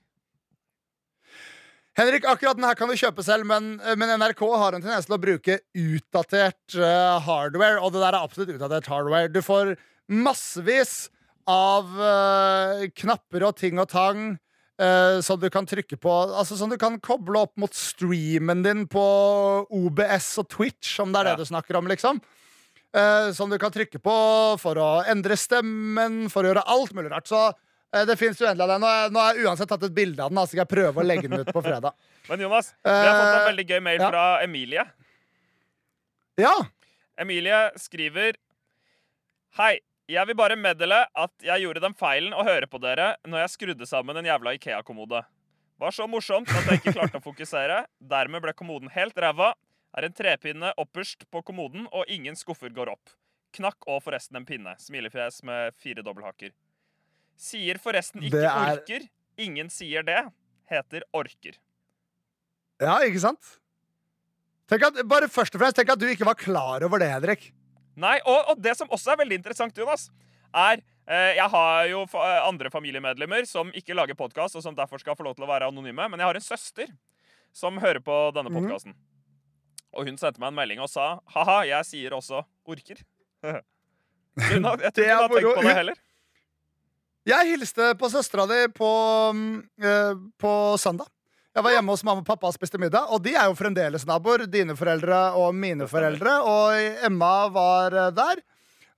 Henrik, akkurat den her kan du kjøpe selv, men, men NRK har en tendens til å bruke utdatert uh, hardware, og det der er absolutt utdatert hardware. Du får massevis av uh, knapper og ting og tang uh, som du kan trykke på. Altså Som du kan koble opp mot streamen din på OBS og Twitch, om det er Ja. det du snakker om, liksom. Eh, som du kan trykke på for å endre stemmen, for å gjøre alt mulig rart. Så eh, det fins uendelig av det. Nå har jeg- uansett tatt et bilde av den, så skal jeg prøve å legge den ut på fredag. Men Jonas, vi har fått en Eh, veldig gøy mail ja. fra Emilie. Ja, Emilie skriver Hei, jeg vil bare meddele at jeg gjorde den feilen å høre på dere når jeg skrudde sammen en jævla Ikea-kommode. Var så morsomt at jeg ikke klarte å fokusere. Dermed ble kommoden helt ræva. Er en trepinne opperst på kommoden, og ingen skuffer går opp. Knakk og forresten en pinne. Smilefjes med fire dobbelthakker. Sier forresten ikke er- orker. Ingen sier det. Heter orker. ja ikke sant? At, bare først og fremst, tenk at du ikke var klar over det, Henrik. Nei, og, og det som også er veldig interessant, Jonas, er eh, Jeg har jo eh, andre familiemedlemmer som ikke lager podkast, og som derfor skal få lov til å være anonyme, men jeg har en søster som hører på denne podkasten. Mm. Og hun sendte meg en melding og sa ha-ha, jeg sier også orker. Hun har, jeg tror ikke hun har tenkt på det heller. Jeg hilste på søstera di på, eh, på søndag. Jeg var hjemme hos mamma og pappa og spiste middag, og de er jo fremdeles naboer. Dine foreldre og mine foreldre. Og Emma var eh, der.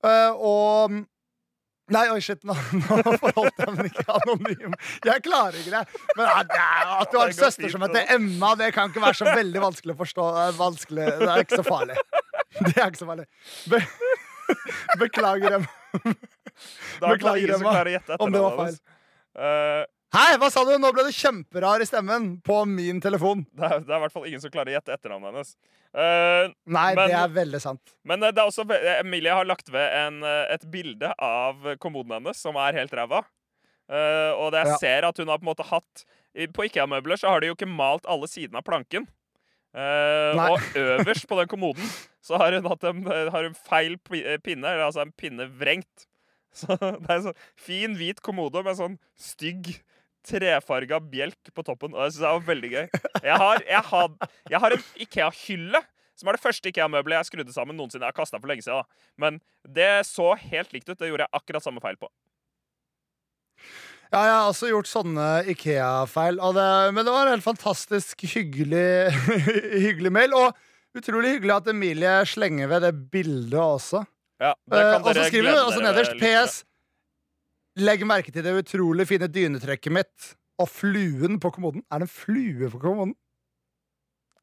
Eh, og mm, Nei, oi, shit, nå, nå forholdt jeg meg ikke anonym. Jeg klarer ikke det. Men at du har en søster som heter Emma, det kan ikke være så veldig vanskelig å forstå. Vanskelig. Det er ikke så farlig. Det er ikke så farlig. Be Beklager, Emma. Da er Beklager, ingen Emma, klarer å gjette om det var feil. Eh, Hei, hva sa du? Nå ble det kjemperar i stemmen på min telefon. det, er, det er i hvert fall ingen som klarer å gjette etternavnet hennes. Uh, Nei, Men- det er veldig sant. Men eh, det er også, Emilie har lagt ved en, et bilde av kommoden hennes som er helt ræva. Uh, og det jeg Ja. ser at hun har på en måte hatt På Ikea-møbler så har de jo ikke malt alle sidene av planken. Uh, og øverst på den kommoden så har hun hatt en, har hun feil pinne, eller altså en pinne vrengt. Så det er en sånn fin, hvit kommode med sånn stygg trefarga bjelk på toppen. Og jeg synes det var veldig gøy. Jeg har, jeg har, jeg har en Ikea-hylle som er det første IKEA-møbelet jeg skrudde sammen noensinne. Jeg har kastet for lenge siden, da. Men det så helt likt ut. Det gjorde jeg akkurat samme feil på. Ja, jeg har også gjort sånne Ikea-feil. Men det var en helt fantastisk hyggelig, hyggelig mail. Og utrolig hyggelig at Emilie slenger ved det bildet også. Ja, Eh, og så skriver hun også dere nederst. PS. Legg merke til det utrolig fine dynetrekket mitt og fluen på kommoden. Er det en flue på kommoden?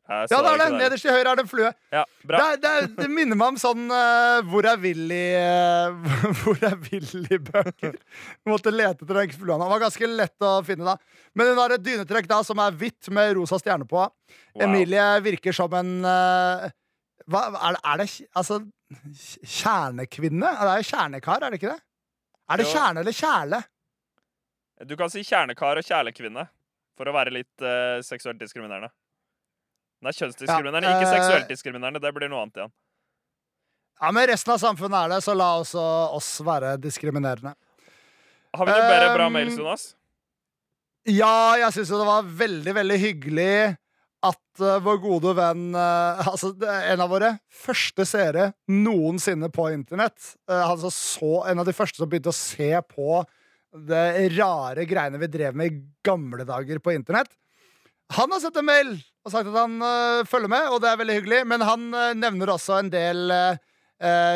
Ja, det er det. Nederst til høyre er det en flue. Ja, bra. Det, det, det minner meg om sånn eh, uh, Hvor er Willy-bøker. Du måtte lete etter den flua. Den var ganske lett å finne, da. Men hun har et dynetrekk da som er hvitt med rosa stjerne på. Wow. Emilie virker som en uh, hva, er, det, er det Altså Kjernekvinne? Det er jo kjernekar, er det ikke det? Er det Jo. kjerne eller kjæle? Du kan si kjernekar og kjælekvinne, for å være litt uh, seksuelt diskriminerende. Er kjønnsdiskriminerende, Ja, ikke eh, seksuelt diskriminerende. Det blir noe annet igjen. Ja, men resten av samfunnet er det, så la også oss være diskriminerende. Har vi noen bedre bra Um, mails, Jonas? Ja, jeg syns jo det var veldig, veldig hyggelig at uh, vår gode venn uh, Altså en av våre første seere noensinne på internett. Uh, altså så, en av de første som begynte å se på det rare greiene vi drev med i gamle dager på internett. Han har sett en mail og sagt at han følger med, og det er veldig hyggelig. Men han nevner også en del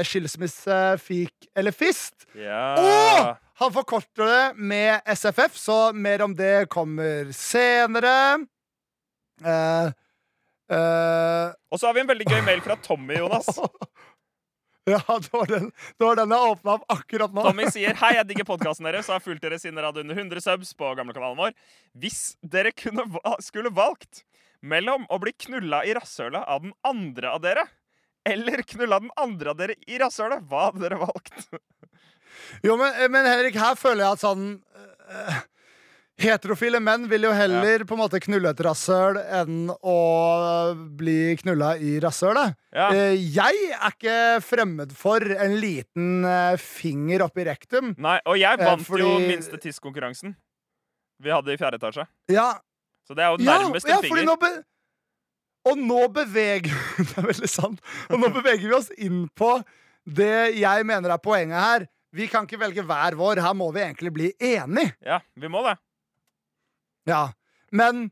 skilsmisse, fik eller fist. Ja. Og han forkorter det med SFF, så mer om det kommer senere. Eh, Og så har vi en veldig gøy mail fra Tommy, Jonas. ja, det var den, det var den jeg åpna opp akkurat nå. Tommy sier Hei, jeg digger podkasten deres og har fulgt dere siden dere hadde under 100 subs på gamlekanalen vår. Hvis dere kunne, skulle valgt mellom å bli knulla i rasshølet av den andre av dere eller knulla den andre av dere i rasshølet, hva hadde dere valgt? Jo, men, men Henrik, her føler jeg at sånn eh, Heterofile menn vil jo heller på en måte knulle et rasshøl enn å bli knulla i rasshølet. Ja. Eh, jeg er ikke fremmed for en liten finger finger oppi rektum. Nei, og jeg vant vant jo minste tiss-konkurransen vi hadde i fjerde etasje. Ja, Så det er jo nærmest ja en finger. nå be Og nå beveger Det er veldig sant. Og nå beveger vi oss inn på det jeg mener er poenget her. Vi kan ikke velge hver vår. Her må vi egentlig bli enige. Ja, vi må det. Ja. Men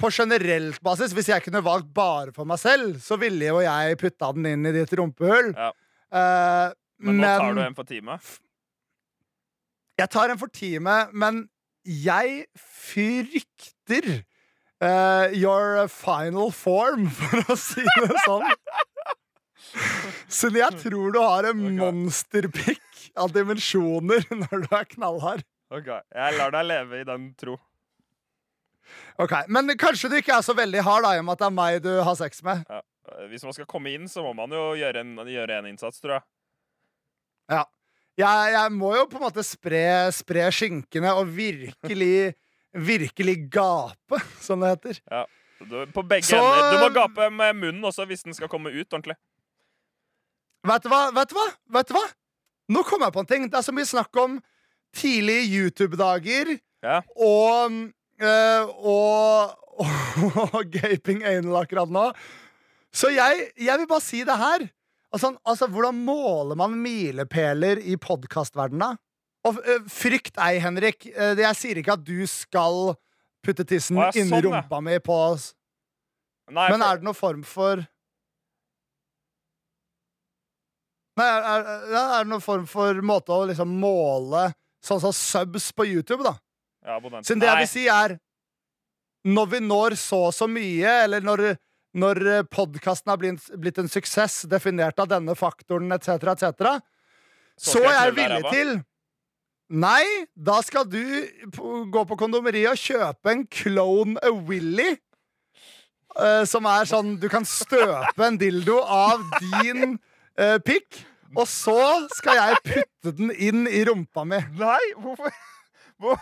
på generelt basis, hvis jeg kunne valgt bare for meg selv, så ville jo jeg putta den inn i ditt rumpehull. Ja. Uh, Men nå tar du en for time. jeg tar en for time, men jeg frykter uh, your final form, for å si det sånn. Så jeg tror du har en okay. monsterpikk av dimensjoner når du er knallhard. Ok, Jeg lar deg leve i den tro. Ok, Men kanskje du ikke er så veldig hard, da, i og med at det er meg du har sex med. Ja. Eh, Hvis man skal komme inn, så må man jo gjøre en, gjøre en innsats, tror jeg. Ja. Jeg, jeg må jo på en måte spre, spre skinkene og virkelig, virkelig gape, som det heter. Du, på begge Så- ender. Du må gape med munnen også hvis den skal komme ut ordentlig. Vet du hva? Vet du hva? Vet du hva? Nå kom jeg på en ting. Det er så mye snakk om tidlige YouTube-dager Ja. og, øh, og, og gaping anal akkurat nå. Så jeg, jeg vil bare si det her. Altså, altså, hvordan måler man milepæler i podkastverdenen? Og øh, frykt ei, Henrik. Øh, Jeg sier ikke at du skal putte tissen inni sånn, rumpa mi på oss. Nei, Men er det noen form for Nei, er, er, er det noen form for måte å liksom måle sånn som subs på YouTube, da? Ja. Siden det jeg vil si, er Når vi når så og så mye, eller når, når podkasten har blitt, blitt en suksess definert av denne faktoren etc., etc., Så så er jeg villig til Nei, da skal du gå på kondomeriet og kjøpe en Clone a Willy. Uh, som er sånn Du kan støpe en dildo av din uh, pikk, og så skal jeg putte den inn i rumpa mi. Nei, hvorfor hvor,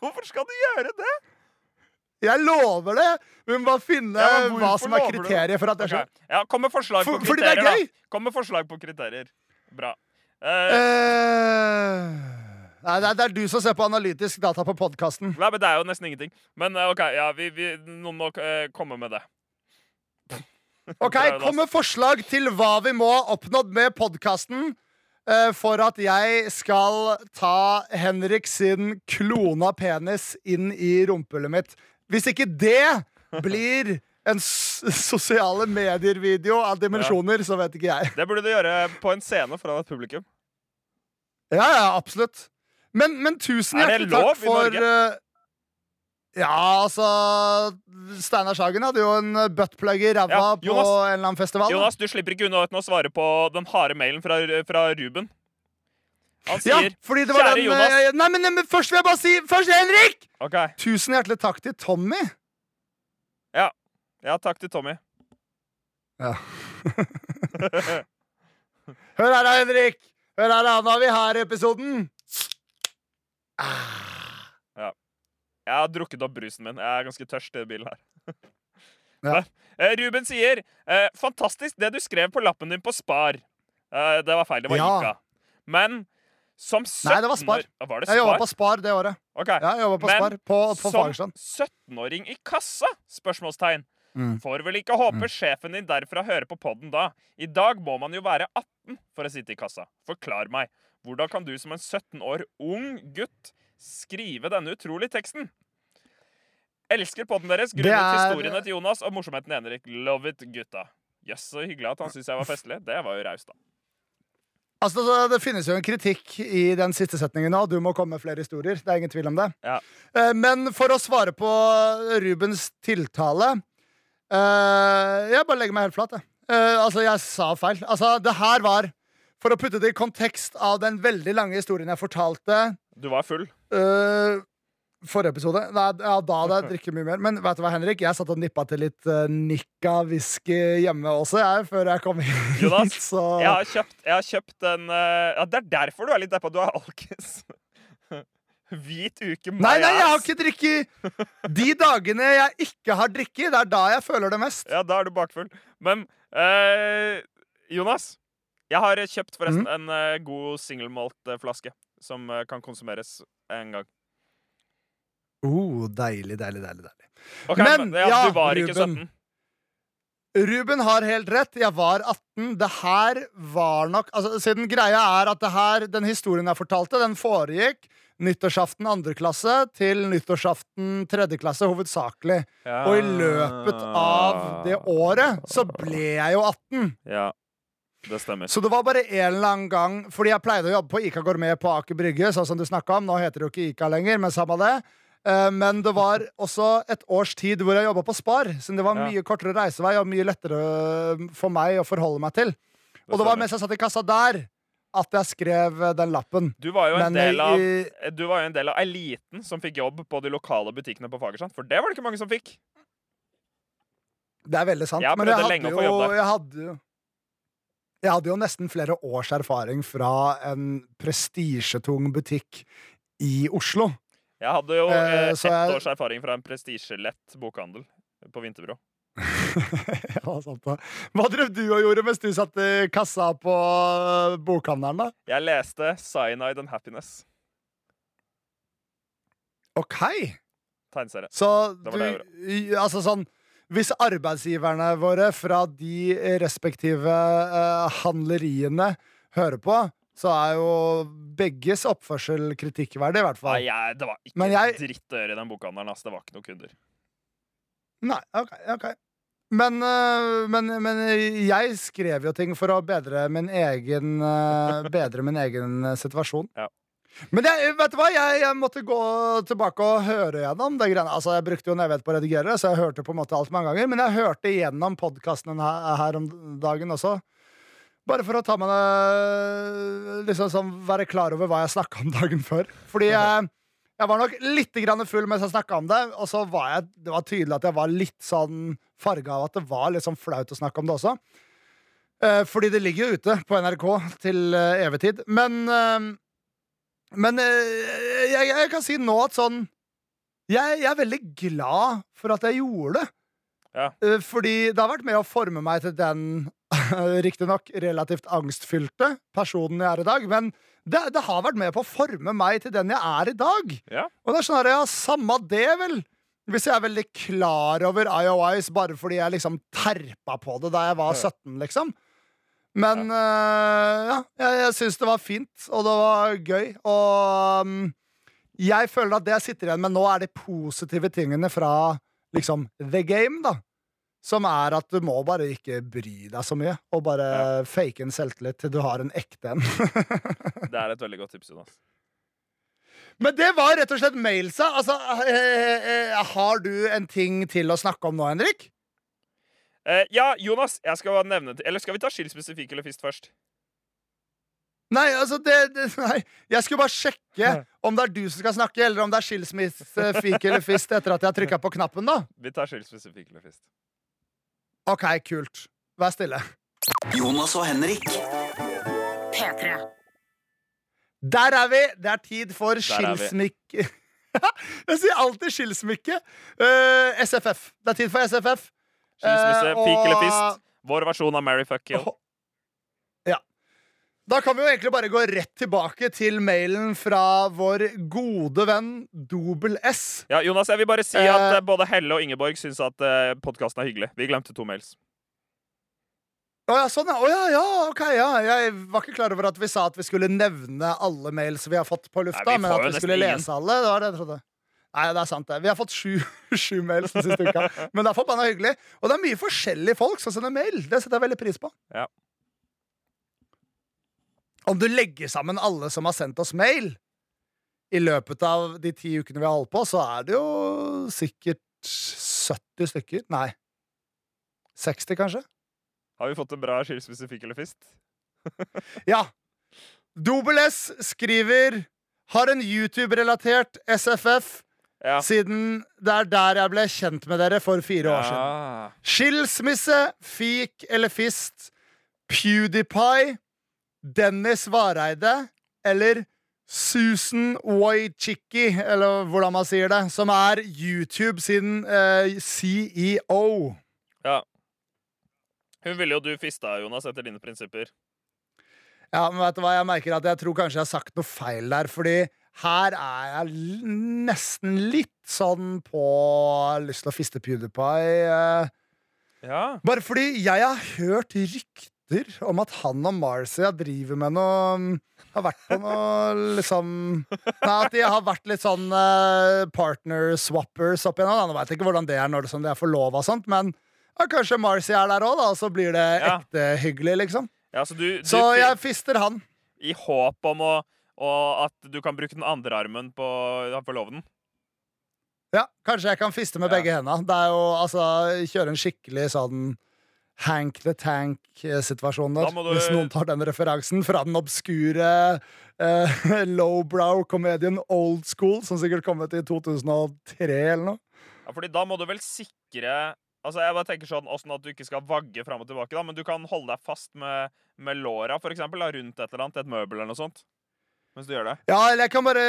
Hvorfor skal du gjøre det? Jeg lover det! Vi må bare finne Ja, hva som er kriteriet for at det Ok, Okay. Ja, Kom med forslag For- på fordi det er gøy. da. Kom med forslag på kriterier. Bra. Uh, uh, nei, det er, det er du som ser på analytisk data på podkasten. nei, men Det er jo nesten ingenting. Men eh, OK, ja, vi, vi, noen må uh, komme med det. Ok, Kom med forslag til hva vi må ha oppnådd med podkasten for at jeg skal ta Henrik sin klona penis inn i rumpehullet mitt. Hvis ikke det blir en sosiale medier-video av dimensjoner, så vet ikke jeg. Det burde du gjøre på en scene foran et publikum. Ja, ja, absolutt. Men, men tusen Er det hjertelig lov takk i for Norge? Ja, altså Steinar Sagen hadde jo en buttplug i ræva Ja, på en eller annen festival. Jonas, du slipper ikke unna uten å svare på den harde mailen fra, fra Ruben. Han Ja, sier fordi det var Kjære den Jonas. eh, nei, men, men først vil jeg bare si Først, Henrik! Okay. Tusen hjertelig takk til Tommy. Ja, Ja, takk til Tommy. Ja. Hør her, da, Henrik. Hør her, da. Nå er vi her i episoden. Jeg har drukket opp brusen min. Jeg er ganske tørst i bilen her. Ja. Eh, Ruben sier eh, Fantastisk det du skrev på lappen din på Spar. Eh, det var feil. Det var Ja. Ica. Men Som 17 Nei, det var Spar. Var det Jeg jobba på Spar det året. Okay. Ja, jeg på Men Spar på, på Som Fagerstrand. 17-åring i kassa? Spørsmålstegn. Mm. Får vel ikke håpe sjefen din derfra hører på podden da. I dag må man jo være 18 for å sitte i kassa. Forklar meg. Hvordan kan du som en 17 år ung gutt skrive denne utrolige teksten? Elsker podden deres, grunnet er- historiene til Jonas og morsomheten til Henrik. Love it, gutta. Jøss, så hyggelig at han syntes jeg var festlig. Det var jo raust, da. Altså, det- finnes jo en kritikk i den siste setningen nå. Du må komme med flere historier. Det er ingen tvil om det. Ja. Eh, Men for å svare på Rubens tiltale eh, Jeg bare legger meg helt flat, jeg. Eh, altså, jeg sa feil. Altså, det her var For å putte det i kontekst av den veldig lange historien jeg fortalte Du var full. Eh, forrige episode. Nei, ja, da hadde jeg drukket mye mer. Men vet du hva, Henrik? Jeg satt og nippa til litt uh, Nikka whisky hjemme også, jeg, før jeg kom hit. Jonas, så Jeg har kjøpt, jeg har kjøpt en uh, Ja, det er derfor du er litt deppa. Du er alkis. Hvit uke, my Nei, nei, jeg har ikke drikket De dagene jeg ikke har drikket, det er da jeg føler det mest. Ja, da er du bakfull. Men uh, Jonas, jeg har kjøpt forresten mm. en god god singelmalt-flaske som eh, kan konsumeres en gang. Oh, deilig, deilig, deilig. deilig. Okay, Men, ja, ja, du var ikke 17. Ruben har helt rett. Jeg var 18. Det her var nok altså, Siden greia er at det her, den historien jeg fortalte, den foregikk nyttårsaften andre klasse til nyttårsaften tredje klasse, hovedsakelig. Og i løpet av det året så ble jeg jo 18. Ja, det stemmer. Så det var bare en eller annen gang Fordi jeg pleide å jobbe på Ica Gourmet på Aker Brygge, sånn som du snakka om. Nå heter det jo ikke Ica lenger, men samme det. Eh, Men det var også et års tid hvor jeg jobba på Spar, så det var Ja. mye kortere reisevei og mye lettere for meg å forholde meg til. Og det var mens jeg satt i kassa der, at jeg skrev eh, den lappen. Du var jo en del av Du var jo en del av eliten som fikk jobb på de lokale butikkene på Fagersand, For det var det ikke mange som fikk. Det er veldig sant. Jeg men jeg hadde, jo, jeg hadde jo Jeg hadde jo nesten flere års erfaring fra en prestisjetung butikk i Oslo. Jeg hadde jo Eh, eh, ett jeg- års erfaring fra en prestisjelett bokhandel på Vinterbro. ja, sant det. Hva drev du og gjorde mens du satt i kassa på øh, bokhandelen, da? Jeg leste Cyanide and Happiness. OK. Tegneserie. Så Det du Altså sånn Hvis arbeidsgiverne våre fra de respektive uh, handleriene hører på, så er jo begges oppførsel kritikkverdig, i hvert fall. Nei, jeg, det var ikke jeg- dritt å gjøre i den bokhandelen. Altså. Det var ikke noen kunder. Nei, ok, ok men, øh, men, men jeg skrev jo ting for å bedre min egen øh, Bedre min egen situasjon. Ja. Men jeg, vet du hva? Jeg, jeg måtte gå tilbake og høre gjennom det greiene. Altså, jeg brukte jo nevett på å redigere det, så jeg hørte på en måte alt mange ganger. Men jeg hørte gjennom podkasten her, her om dagen også. Bare for å ta meg det Liksom sånn være klar over hva jeg snakka om dagen før. Fordi jeg, jeg var nok litt grann full mens jeg snakka om det, og så var jeg, det var tydelig at jeg var litt sånn farga av at det var litt sånn flaut å snakke om det også. Eh, fordi det ligger jo ute på NRK til eh, evig tid. Men eh, Men eh, jeg, jeg kan si nå at sånn jeg, jeg er veldig glad for at jeg gjorde det. Ja. Eh, Fordi det har vært med å forme meg til den riktignok relativt angstfylte personen jeg er i dag. Men det, det har vært med på å forme meg til den jeg er i dag. Ja. Og det er sånn her, ja, samme det, vel. Hvis jeg er veldig klar over IOIs bare fordi jeg liksom terpa på det da jeg var 17, liksom. Men øh, ja, jeg, jeg syns det var fint, og det var gøy. Og um, jeg føler at det jeg sitter igjen med nå, er de positive tingene fra liksom the game, da. Som er at du må bare ikke bry deg så mye, og bare fake en selvtillit til du har en ekte en. Det er et veldig godt tips, Jonas. Men det var rett og slett mailsa. Altså, eh, eh, har du en ting til å snakke om nå, Henrik? Eh, ja, Jonas, jeg skal nevne Eller skal vi ta skilsmisse, fik eller fist først? Nei, altså det, det Nei, jeg skulle bare sjekke om det er du som skal snakke, eller om det er skilsmisse, fik eller fist etter at jeg har trykka på knappen, da. Vi tar skilsmisse, fik eller fist. OK, kult. Vær stille. Jonas og Henrik. P3. Der er vi! Det er tid for skilsmikke... jeg sier alltid skilsmikke. Uh, SFF. Det er tid for SFF. Skilsmisse, Eh, fik eller fist. Vår versjon av Mary fuck, kill. Ja. Da kan vi jo egentlig bare gå rett tilbake til mailen fra vår gode venn Dobel S. Ja, Jonas, jeg vil bare si Eh. at eh, både Helle og Ingeborg syns at uh, podkasten er hyggelig. Vi glemte to mails. Å ja, sånn, ja. Å ja, ja, ok, ja. Jeg var ikke klar over at vi sa at vi skulle nevne alle mails vi har fått på lufta, Nei, men at vi skulle ingen. lese alle. Det var det jeg trodde. Nei, det er sant, det. Vi har fått sju, sju mails den siste uka. Men det er forbanna hyggelig. Og det er mye forskjellige folk som sender mail. Det setter jeg veldig pris på. Ja. Om du legger sammen alle som har sendt oss mail i løpet av de ti ukene vi har holdt på, så er det jo sikkert 70 stykker. Nei. 60, kanskje? Har vi fått en bra skilsmisse, fikk eller fist? Ja. Dobel S skriver Har en YouTube-relatert SFF Ja. siden det er der jeg ble kjent med dere for fire år siden. Skilsmisse, fik eller fist, PewDiePie, Dennis Vareide eller Susan Wojcicki, eller hvordan man sier det, som er YouTube sin eh, CEO. ja. Hun ville jo du fista, Jonas, etter dine prinsipper. Ja, men vet du hva, jeg merker at jeg tror kanskje jeg har sagt noe feil der, fordi her er jeg nesten litt sånn på lyst til å fiste PewDiePie. eh. Ja. Bare fordi jeg har hørt rykter om at han og Marcia driver med noe mm, Har vært på noe liksom Nei, at de har vært litt sånn eh, partner swappers opp igjennom. Jeg Nå veit ikke hvordan det er når det, er forlova og sånt, men ja, kanskje Marcia er der òg, da, og så blir det Ja. ekte hyggelig, liksom. ja så du, du Så jeg fister han. I håp om å og at du kan bruke den andre armen på forloveden. Ja, kanskje jeg kan fiste med Ja. begge hendene. Det er jo altså kjøre en skikkelig sånn Hank the Tank-situasjon der. Du- Hvis noen tar den referansen fra den obskure eh, lowbrow-komedien Old School, som sikkert kom ut i 2003 eller noe. Ja, fordi da må du vel sikre Altså jeg bare tenker sånn Åssen at du ikke skal vagge fram og tilbake, da, men du kan holde deg fast med, med låra, for eksempel, da, rundt et eller annet, et møbel eller noe sånt. Mens du gjør det. Ja, eller jeg kan bare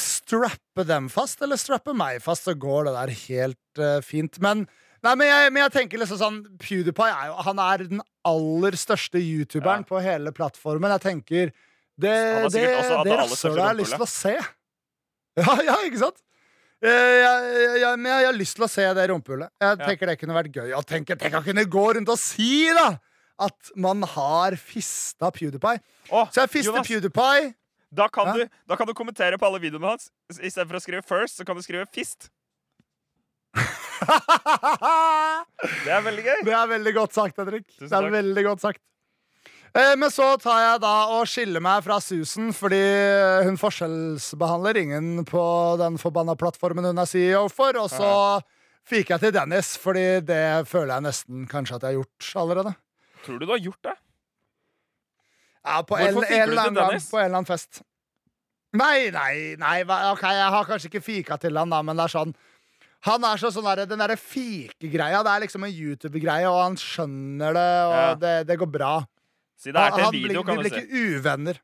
strappe dem fast, eller strappe meg fast, så går det der helt uh, fint. Men, nei, men, jeg, men jeg tenker liksom sånn PewDiePie er jo Han er den aller største youtuberen Ja. på hele plattformen. Jeg tenker Det, det, det rasshølet største har jeg lyst til å se. Ja, ja, ikke sant? Jeg, jeg, jeg, men jeg har lyst til å se det rumpehullet. Jeg tenker det kunne vært gøy. Og tenk, tenk å kunne gå rundt og si da at man har fista PewDiePie. Åh, Så jeg fister Jonas, PewDiePie. Da, kan du, da kan du kommentere på alle videoene hans. I stedet for å skrive 'first', så kan du skrive 'fist'. Det er veldig gøy. Det er veldig godt sagt, Henrik. Tusen Det er takk. veldig godt sagt. Eh, Men så tar jeg da og skiller meg fra Susan, fordi hun forskjellsbehandler ingen på den forbanna plattformen hun er CEO for. Og så fikk jeg til Dennis, fordi det føler jeg nesten kanskje at jeg har gjort allerede. Tror du du har gjort det? Ja, på Hvorfor en, en du til annen Dennis? på en eller annen fest. Nei, nei, nei, ok, jeg har kanskje ikke fika til han da, men det er sånn Han er så sånn der, Den derre fikegreia, det er liksom en YouTube-greie, og han skjønner det, og Ja. det, det går bra. Si det er til en han video, kan vi du blir ikke uvenner.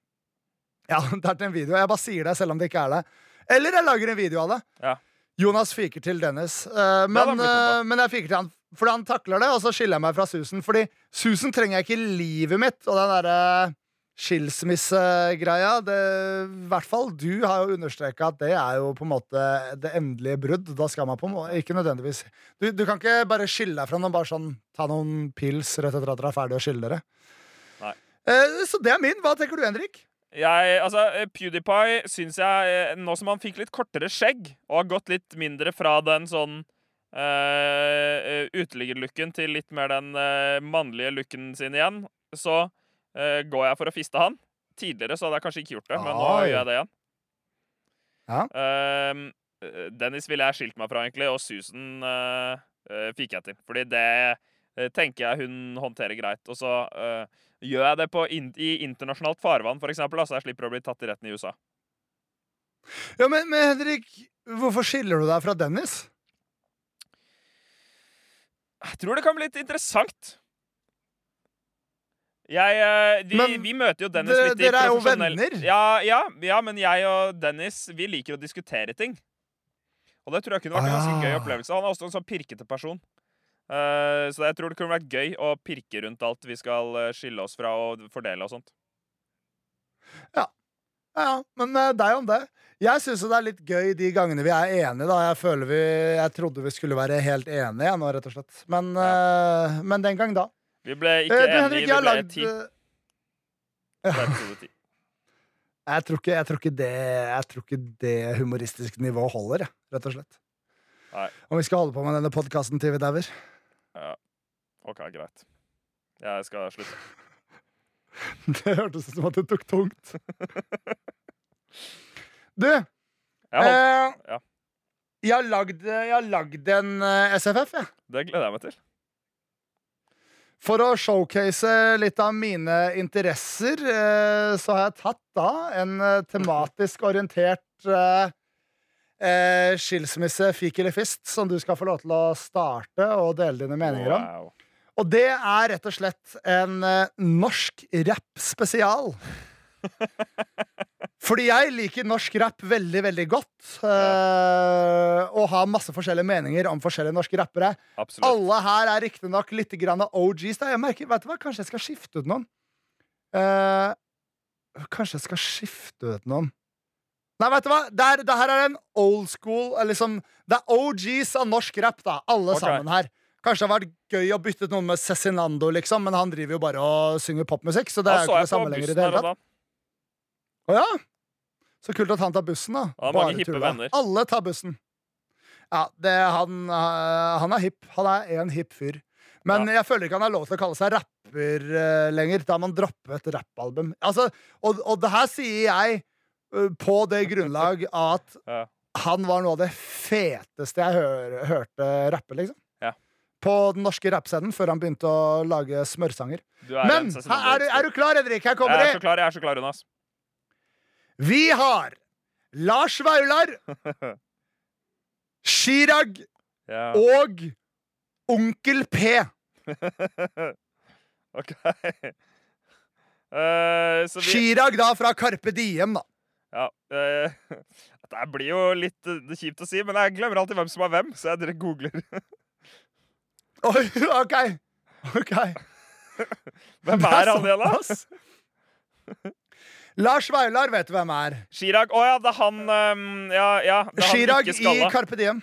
Ja, det er til en video. Jeg bare sier det selv om det ikke er det. Eller jeg lager en video av det. Ja. Jonas fiker til Dennis. Uh, men, eh, men jeg fiker til han fordi han takler det, og så skiller jeg meg fra Susan. Fordi Susan trenger jeg ikke i livet mitt, og den derre skilsmissegreia I hvert fall du har jo understreka at det er jo på en måte det endelige brudd. Da skal man på en måte Ikke nødvendigvis du, du kan ikke bare skille deg fra noen, bare sånn ta noen pils rett etter at dere er ferdig å skille dere. Nei. Eh, så det er min. Hva tenker du, Henrik? Jeg, altså, eh, PewDiePie syns jeg, eh, nå som han fikk litt kortere skjegg, og har gått litt mindre fra den sånn uh, uteliggerlooken til litt mer den eh, mannlige looken sin igjen, så eh, går jeg for å fiste han. Tidligere så hadde jeg kanskje ikke gjort det, men nå gjør jeg det igjen. Ja. Ehm, eh, Dennis ville jeg skilt meg fra, egentlig, og Susan uh, uh, fikk jeg til. Fordi det uh, tenker jeg hun håndterer greit. Og så eh, gjør jeg det på in i internasjonalt farvann, da, så jeg slipper å bli tatt i retten i USA. Ja, men, men Henrik, hvorfor skiller du deg fra Dennis? Jeg tror det kan bli litt interessant. Jeg, de, vi, Men vi møter jo Dennis litt i dere er jo venner. Ja, ja, ja, men jeg og Dennis vi liker å diskutere ting. Og det tror jeg kunne vært en Ah, ganske ja. gøy opplevelse. Han er også en sånn pirkete person. Uh, så jeg tror det kunne vært gøy å pirke rundt alt vi skal eh, skille oss fra og fordele og sånt. Ja, ja, men uh, deg om det. Jeg syns det er litt gøy de gangene vi er enige. da Jeg føler vi, jeg trodde vi skulle være helt enige nå, rett og slett. Men, eh, men den gang da. Vi ble Eh, ikke du, enige, Henrik, vi ble lagd ti. eh, episode ti. jeg tror, ikke, jeg, tror det, jeg tror ikke det humoristiske nivået holder, jeg, rett og slett. Nei. Om vi skal holde på med denne podkasten til vi dauer. OK, greit. Jeg skal slutte. Det hørtes ut som at det tok tungt. Du, Jeg eh, ja. jeg har lagd, jeg har lagd en eh, SFF, jeg. det gleder jeg meg til. For å showcase litt av mine interesser, eh, så har jeg tatt da en eh, tematisk orientert eh, skilsmisse, fik eller fist, som du skal få lov til å starte og dele dine meninger om. Wow. Og det er rett og slett en norsk rapp-spesial. Fordi jeg liker norsk rapp veldig, veldig godt. Uh, og har masse forskjellige meninger om forskjellige norske rappere. Absolutt. Alle her er riktignok litt grann OGs. Da. Jeg merker, vet du hva? Kanskje jeg skal skifte ut noen. Uh, kanskje jeg skal skifte ut noen. Nei, vet du hva? Det, er, det her er en old school eh, liksom, Det er OGs av norsk rap, da. Alle okay. sammen her. Kanskje det har vært gøy å bytte ut noen med Cezinando, liksom, men han driver jo bare og synger popmusikk, så det er jo ikke det samme lenger i det hele tatt. Å ja? Så kult at han tar bussen, da. Ja, mange hippe venner. Alle tar bussen. Ja, det, han, eh, han er hipp. Han er en hipp fyr. Men jeg føler ikke han har lov til å kalle seg rapper uh, lenger. Da har man droppet rappalbum. Altså, og, og det her sier jeg uh, på det grunnlag at Ja. han var noe av det feteste jeg hør, hørte rappe, liksom. Ja. På den norske rappscenen før han begynte å lage smørsanger. Er Men her er, du, er du klar, Henrik? Her kommer Jeg er så klar, jeg er så klar, Jonas. Vi har Lars Vaular, Chirag yeah. og Onkel P. OK. Så vi Chirag da fra Carpe Diem, da. Ja. Uh, det blir jo litt eh, kjipt å si, men jeg glemmer alltid hvem som er hvem, så jeg dere googler. Oi, OK. ok Hvem er han igjen, da? Lars Vaular vet du hvem er. Chirag. Å ja, det er han um, Ja, ja. Det er Chirag i. Carpe Diem.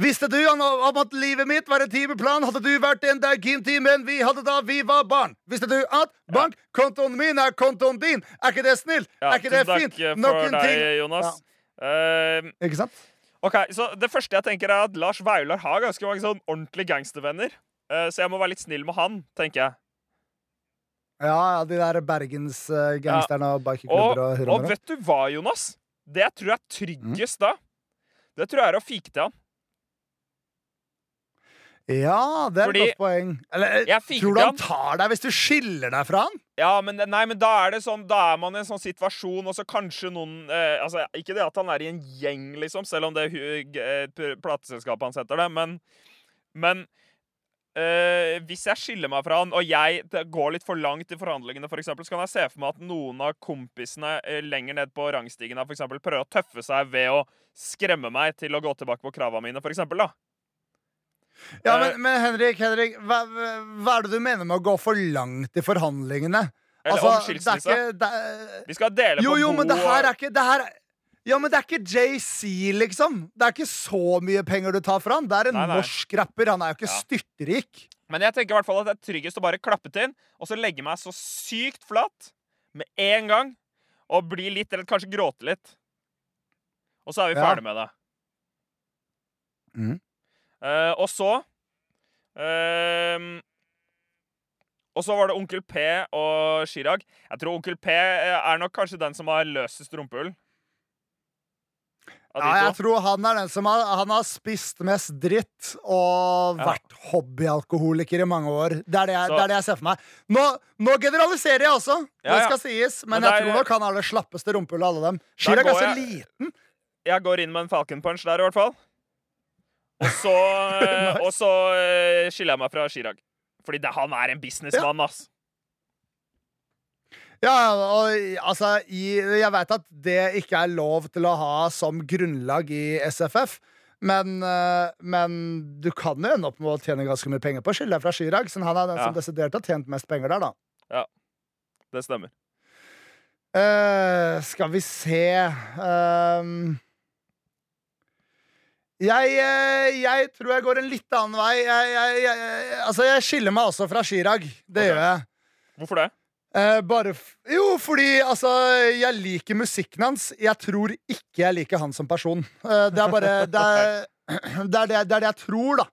Visste du om at livet mitt var en timeplan? Hadde du vært en Dagin-timen vi hadde da vi var barn? Visste du at bankkontoen min er kontoen din? Er ikke det snilt? Ja, er ikke det fint? takk for Nok en deg, ting. Jonas. Ehm, Ikke sant? OK, så det første jeg tenker er at Lars Vaular har ganske mange sånn ordentlige gangstervenner. Uh, så jeg må være litt snill med han, tenker jeg. Ja, de der bergensgangsterne og Og, bikeklubber og og vet du hva, Jonas? Det jeg tror er tryggest da, det tror jeg er å fike til han. Ja, det er Fordi- et godt poeng. Eller, fikk tror du han tar deg hvis du skiller deg fra han? Ja, men, nei, men da er det sånn Da er man i en sånn situasjon, og så kanskje noen eh, Altså, Ikke det at han er i en gjeng, liksom, selv om det er eh, plateselskapet han setter det, men Men eh, hvis jeg skiller meg fra han, og jeg går litt for langt i forhandlingene, for eksempel, så kan jeg se for meg at noen av kompisene uh, lenger ned på rangstigen for eksempel, prøver å tøffe seg ved å skremme meg til å gå tilbake på kravene mine, for eksempel, da. Ja, uh, men, men Henrik, Henrik hva, hva er det du mener med å gå for langt i forhandlingene? Eller Altså, om det skilsmisse. ikke er, Vi skal dele Jo, på jo, bo men det her er ikke det her, er- Ja, men det er ikke JC, liksom. Det er ikke så mye penger du tar fra han. Det er en Nei, nei. norsk rapper. Han er jo ikke Ja. styrtrik. Men jeg tenker i hvert fall at det er tryggest å bare klappe til, og så legge meg så sykt flat med en gang, og bli litt, eller kanskje gråte litt. Og så er vi Ja. ferdig med det. Mm. Uh, og så uh, Og så var det Onkel P og Chirag. Jeg tror Onkel P er nok kanskje den som har løsest rumpehull. Ja, jeg tror han er den som har, han har spist mest dritt og Ja. vært hobbyalkoholiker i mange år. Det er det jeg, det er det jeg ser for meg. Nå, nå generaliserer jeg også, Ja, det ja. skal sies, men, Men jeg er- tror nok han har det slappeste rumpehullet av alle dem. Chirag er ganske jeg- liten. Jeg går inn med en Falcon Punch der, i hvert fall. Og så, eh, Nice. og så eh, skiller jeg meg fra Chirag. Fordi det, han er en businessmann, ass. Ja, og altså, i, jeg vet at det ikke er lov til å ha som grunnlag i SFF, men, eh, men du kan jo ende opp med å tjene ganske mye penger på å skille deg fra Chirag, siden han er den Ja. som desidert har tjent mest penger der, da. Det stemmer. Uh, skal vi se uh, jeg, eh, jeg tror jeg går en litt annen vei. Jeg, jeg, jeg, altså, jeg skiller meg også fra Chirag. Det okay. gjør jeg. Hvorfor det? Eh, bare jo, fordi altså, jeg liker musikken hans. Jeg tror ikke jeg liker han som person. Eh, det er bare Det er det, er det, det er det jeg tror, da.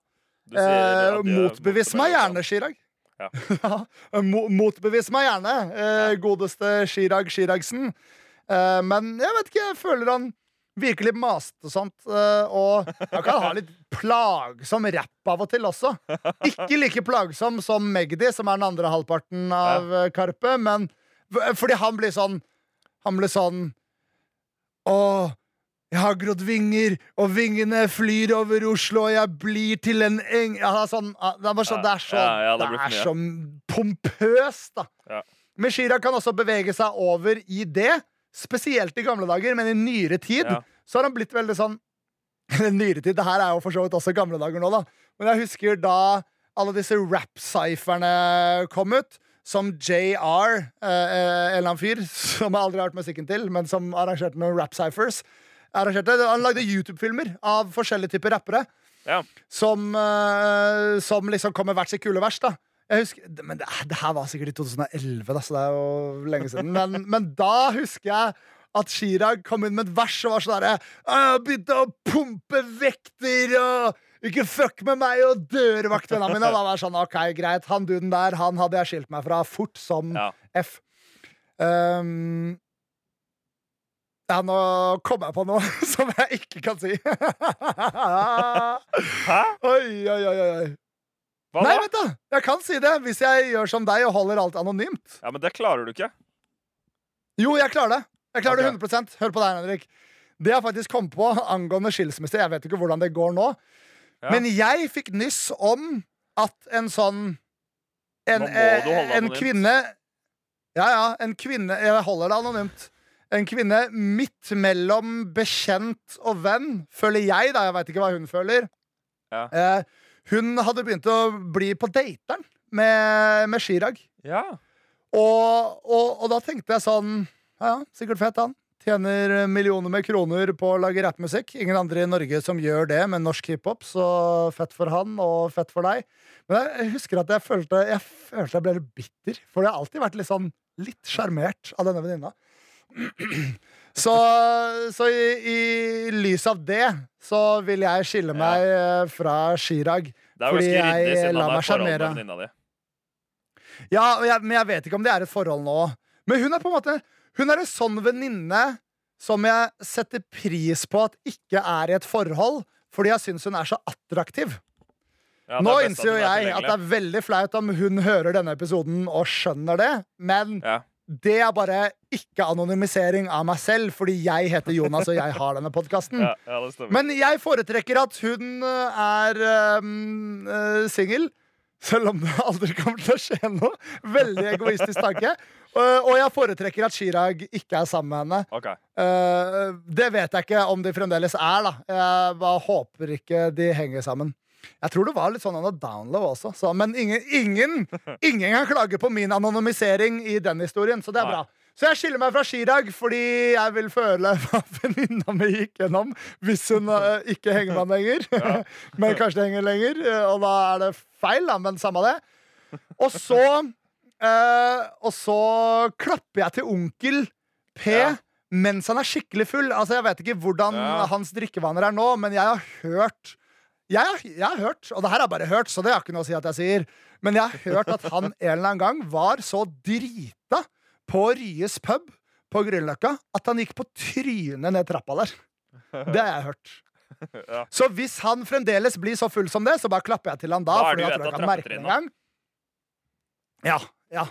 Du Eh, motbevis meg gjerne, Chirag. Ja. Ja, motbevis meg gjerne, godeste Chirag Chiragsen. Eh, men jeg vet ikke, jeg føler han virker litt masete og sånt. eh, og han kan ha litt plagsom rapp av og til også. Ikke like plagsom som Magdi, som er den andre halvparten av eh, Karpe, men fordi han blir sånn Han blir sånn Å, jeg har grodd vinger, og vingene flyr over Oslo, og jeg blir til en eng... Ja, sånn, ah, det, er sånn, det er så, Ja, ja, det det er så pompøst, da. Ja. Men Chirag kan også bevege seg over i det, spesielt i gamle dager, men i nyere tid Ja. så har han blitt veldig sånn Nyere tid, det her er jo for så vidt også gamle dager nå, da. Men jeg husker da alle disse rap-cypherne kom ut. Som JR, eh, eh, en eller annen fyr som jeg aldri har hørt musikken til, men som arrangerte noen rap-cyphers. Han lagde YouTube-filmer av forskjellige typer rappere Ja. som, eh, som liksom kom med hvert sitt kule vers. da jeg husker, Men det, det her var sikkert i 2011, da, så det er jo lenge siden. Men, men da husker jeg at Chirag kom inn med et vers og var sånn derre Begynte å pumpe vekter og ikke fuck med meg og dørvaktene mine. Da var jeg sånn, ok, greit, han duden der Han hadde jeg skilt meg fra fort som Ja. F. Um, ja, nå kom jeg på noe som jeg ikke kan si. Hæ? oi, oi, oi, oi. Hva Nei, da? vent da, jeg kan si det hvis jeg gjør som deg og holder alt anonymt. Ja, Men det klarer du ikke. Jo, jeg klarer det. Jeg klarer okay. det 100 Hør på deg, Henrik. Det jeg faktisk kom på angående skilsmisse, jeg vet ikke hvordan det går nå, Ja. men jeg fikk nyss om at en sånn En, eh, du en kvinne Ja, ja, en kvinne Jeg holder det anonymt. En kvinne midt mellom bekjent og venn, føler jeg, da. Jeg veit ikke hva hun føler. Ja. Eh, hun hadde begynt å bli på dateren med, med Chirag. Ja. Og, og, og da tenkte jeg sånn Ja, ja, sikkert fett han Tjener millioner med kroner på å lage rappmusikk Ingen andre i Norge som gjør det med norsk hiphop Så fett for han og fett for deg Men jeg, husker at jeg følte Jeg følte jeg ble litt bitter For jeg har alltid vært litt sånn Litt sjarmert av denne venninna så, så i, i lys av det Så vil jeg skille meg ja. fra Chirag Fordi jeg lar meg sjarmere. Ja, jeg, men jeg vet ikke om det er et forhold nå. Men hun er på en måte Hun er en sånn venninne som jeg setter pris på at ikke er i et forhold, fordi jeg syns hun er så attraktiv. Ja, nå er innser jo jeg at det er veldig flaut om hun hører denne episoden og skjønner det, men Ja. Det er bare ikke anonymisering av meg selv, fordi jeg heter Jonas og jeg har denne podkasten. Ja, ja. Men jeg foretrekker at hun øh, er um, singel. Selv om det aldri kommer til å skje noe. Veldig egoistisk tanke. Uh, og jeg foretrekker at Chirag ikke er sammen med henne. Ok. Uh, det vet jeg ikke om de fremdeles er, da. Jeg bare håper ikke de henger sammen. Jeg tror det var litt sånn under a download også. Så, men ingen, ingen, ingen kan klage på min anonymisering i den historien, så det er bra. Så jeg skiller meg fra Chirag fordi jeg vil føle hva venninna mi gikk gjennom hvis hun uh, ikke henger med han lenger. men kanskje det henger lenger, uh, og da er det feil, da, men samme det. Og så uh, Og så klapper jeg til onkel P Ja. mens han er skikkelig full. Altså Jeg vet ikke hvordan Ja. hans drikkevaner er nå, men jeg har hørt jeg jeg har hørt, og det her har jeg bare hørt, så det har ikke noe å si at jeg sier, men jeg har hørt at han en eller annen gang var så drita på Ryes pub på Grünerløkka at han gikk på trynet ned trappa der. Det har jeg hørt. Ja. Så hvis han fremdeles blir så full som det, så bare klapper jeg til han da. Da er fordi jeg tror jeg kan merke det en gang. Ja, ja.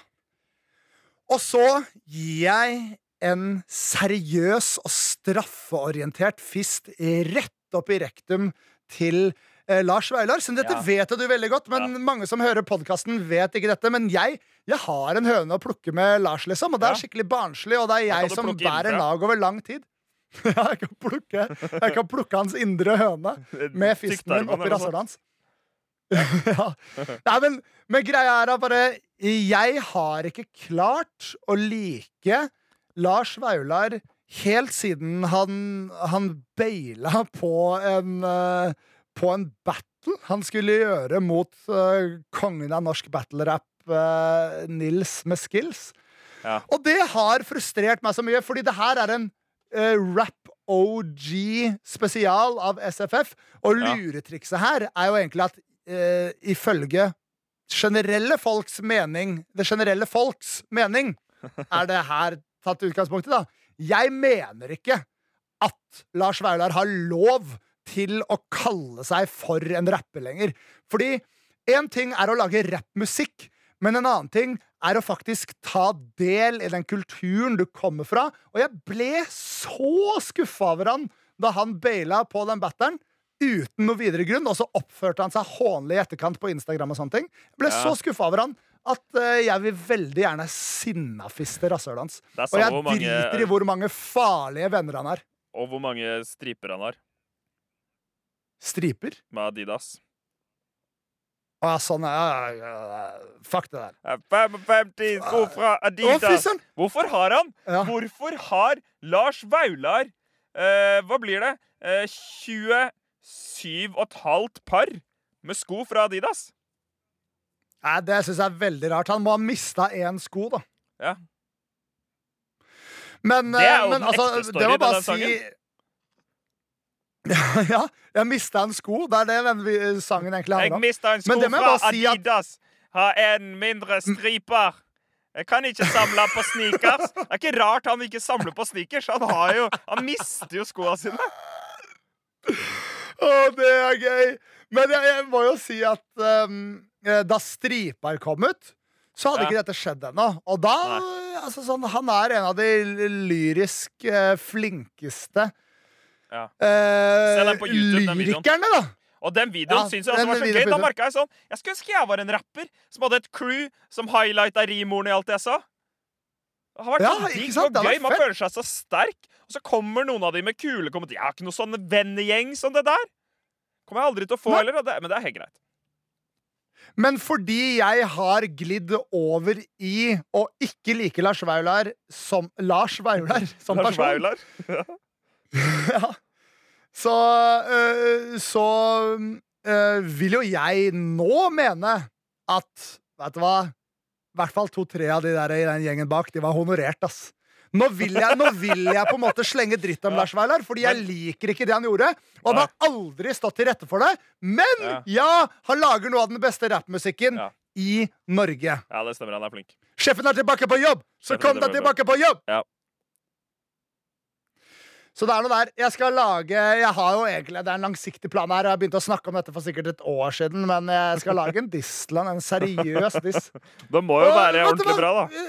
Og så gir jeg en seriøs og straffeorientert fist rett opp i rektum til eh, Lars Vaular. Så dette Ja. vet du veldig godt, men mange som hører podkasten, vet ikke dette. Men jeg, jeg har en høne å plukke med Lars, liksom, og det er Ja. skikkelig barnslig, og det er jeg som bærer lag over lang tid. Ja, jeg kan plukke, jeg kan plukke hans indre høne med fisten min oppi rasshølet hans. ja. Nei, men, men greia er at bare Jeg har ikke klart å like Lars Vaular helt siden han, han baila på en, eh, på en battle han skulle gjøre mot eh, kongen av norsk battle-rap, eh, Nils med skills. Ja. Og det har frustrert meg så mye, fordi det her er en uh, rap OG spesial av SFF. Og luretrikset her er jo egentlig at uh, ifølge generelle folks mening Det generelle folks mening er det her tatt utgangspunkt i, da. Jeg mener ikke at Lars Vaular har lov til å kalle seg for en rapper lenger. Fordi én ting er å lage rappmusikk, men en annen ting er å faktisk ta del i den kulturen du kommer fra. Og jeg ble så skuffa over han da han baila på den batteren. Uten noe videre grunn, og så oppførte han seg hånlig i etterkant på Instagram. og sånne ting Jeg ble Ja. så skuffa over han at eh, jeg vil veldig gjerne sinnafiste rasshølet hans. Og jeg mange, driter i hvor mange farlige venner han er. og hvor mange striper han har Striper? med Adidas. Å ja, sånn. Ja. Fuck det der. Eh, 55 sko fra Adidas! Å, Hvorfor har han? Ja. Hvorfor har Lars Vaular eh, Hva blir det? Eh, 27,5 par med sko fra Adidas? Nei, Det syns jeg er veldig rart. Han må ha mista én sko, da. Ja. Men, Det er eh, jo men den altså, ekte story det må i denne si ja, jeg mista en sko. Det er det den sangen egentlig Jeg handler om. mista en sko Men det fra si at- Adidas. Har en mindre striper. Jeg kan ikke samle på sneakers. Det er ikke rart han ikke samler på sneakers. Han, har jo, han mister jo skoene sine. Å, det er gøy! Men jeg, jeg må jo si at um, da Striper kom ut, så hadde Ja. ikke dette skjedd ennå. Og da altså, sånn, Han er en av de lyrisk uh, flinkeste Ja. eh, YouTube, lyrikerne, da. Og den videoen Ja, synes jeg også var så gøy. Da merka jeg sånn Jeg skulle ønske jeg var en rapper som hadde et crew som highlighta rimordene i alt jeg sa. Det har vært Ja, ikke sant? Gøy. Man føler seg så sterk. Og så kommer noen av de med kule kommentarer. Jeg har ikke noen sånn vennegjeng som det der. Kommer jeg aldri til å få heller, men det er helt greit. Men fordi jeg har glidd over i å ikke like Lars Vaular som Lars Vaular som Lars person, Vaular. ja. så, øh, så øh, vil jo jeg nå mene at Vet du hva? I hvert fall to-tre av de der i den gjengen bak, de var honorert, ass. Nå vil, jeg, nå vil jeg på en måte slenge dritt om Ja. Lars Vaular, fordi jeg liker ikke det han gjorde. Og han har aldri stått til rette for det. Men Ja. ja, han lager noe av den beste rappmusikken Ja. i Norge. Ja, det stemmer. Han er flink. Sjefen er tilbake på jobb! Så Sjefen kom deg tilbake på jobb! Ja. Så det er noe der. Jeg skal lage Jeg har jo egentlig Det er en langsiktig plan her. Jeg har begynt å snakke om dette for sikkert et år siden, men jeg skal lage en Distland. En seriøs diss. Det må jo være ordentlig bra, da.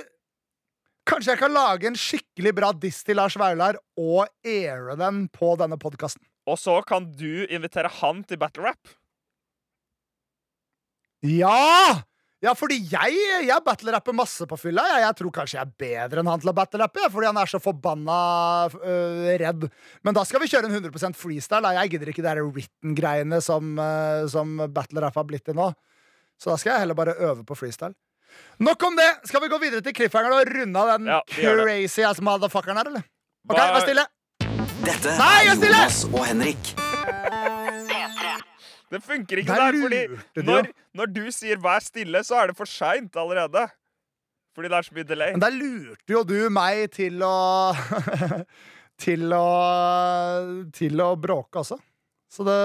Kanskje jeg kan lage en skikkelig bra diss til Lars Vaular og aire den på denne podkasten. Og så kan du invitere han til battle rap. Ja! Ja, fordi jeg, jeg battle-rapper masse på fylla. Jeg, jeg tror kanskje jeg er bedre enn han til å battle-rappe, fordi han er så forbanna øh, redd. Men da skal vi kjøre en 100% freestyle. Jeg gidder ikke de written-greiene som, øh, som battle-rap har blitt til nå. Så da skal jeg heller bare øve på freestyle. Nok om det! Skal vi gå videre til cliffhangeren og runde av den Ja, crazy ass motherfuckeren her, eller? OK, vær stille. Dette Nei, er! Jonas og Henrik. Det funker ikke Der der, fordi når, når du sier 'vær stille', så er det for seint allerede. Fordi det er så mye delay. Men der lurte jo du meg til å Til å Til å bråke også. Så det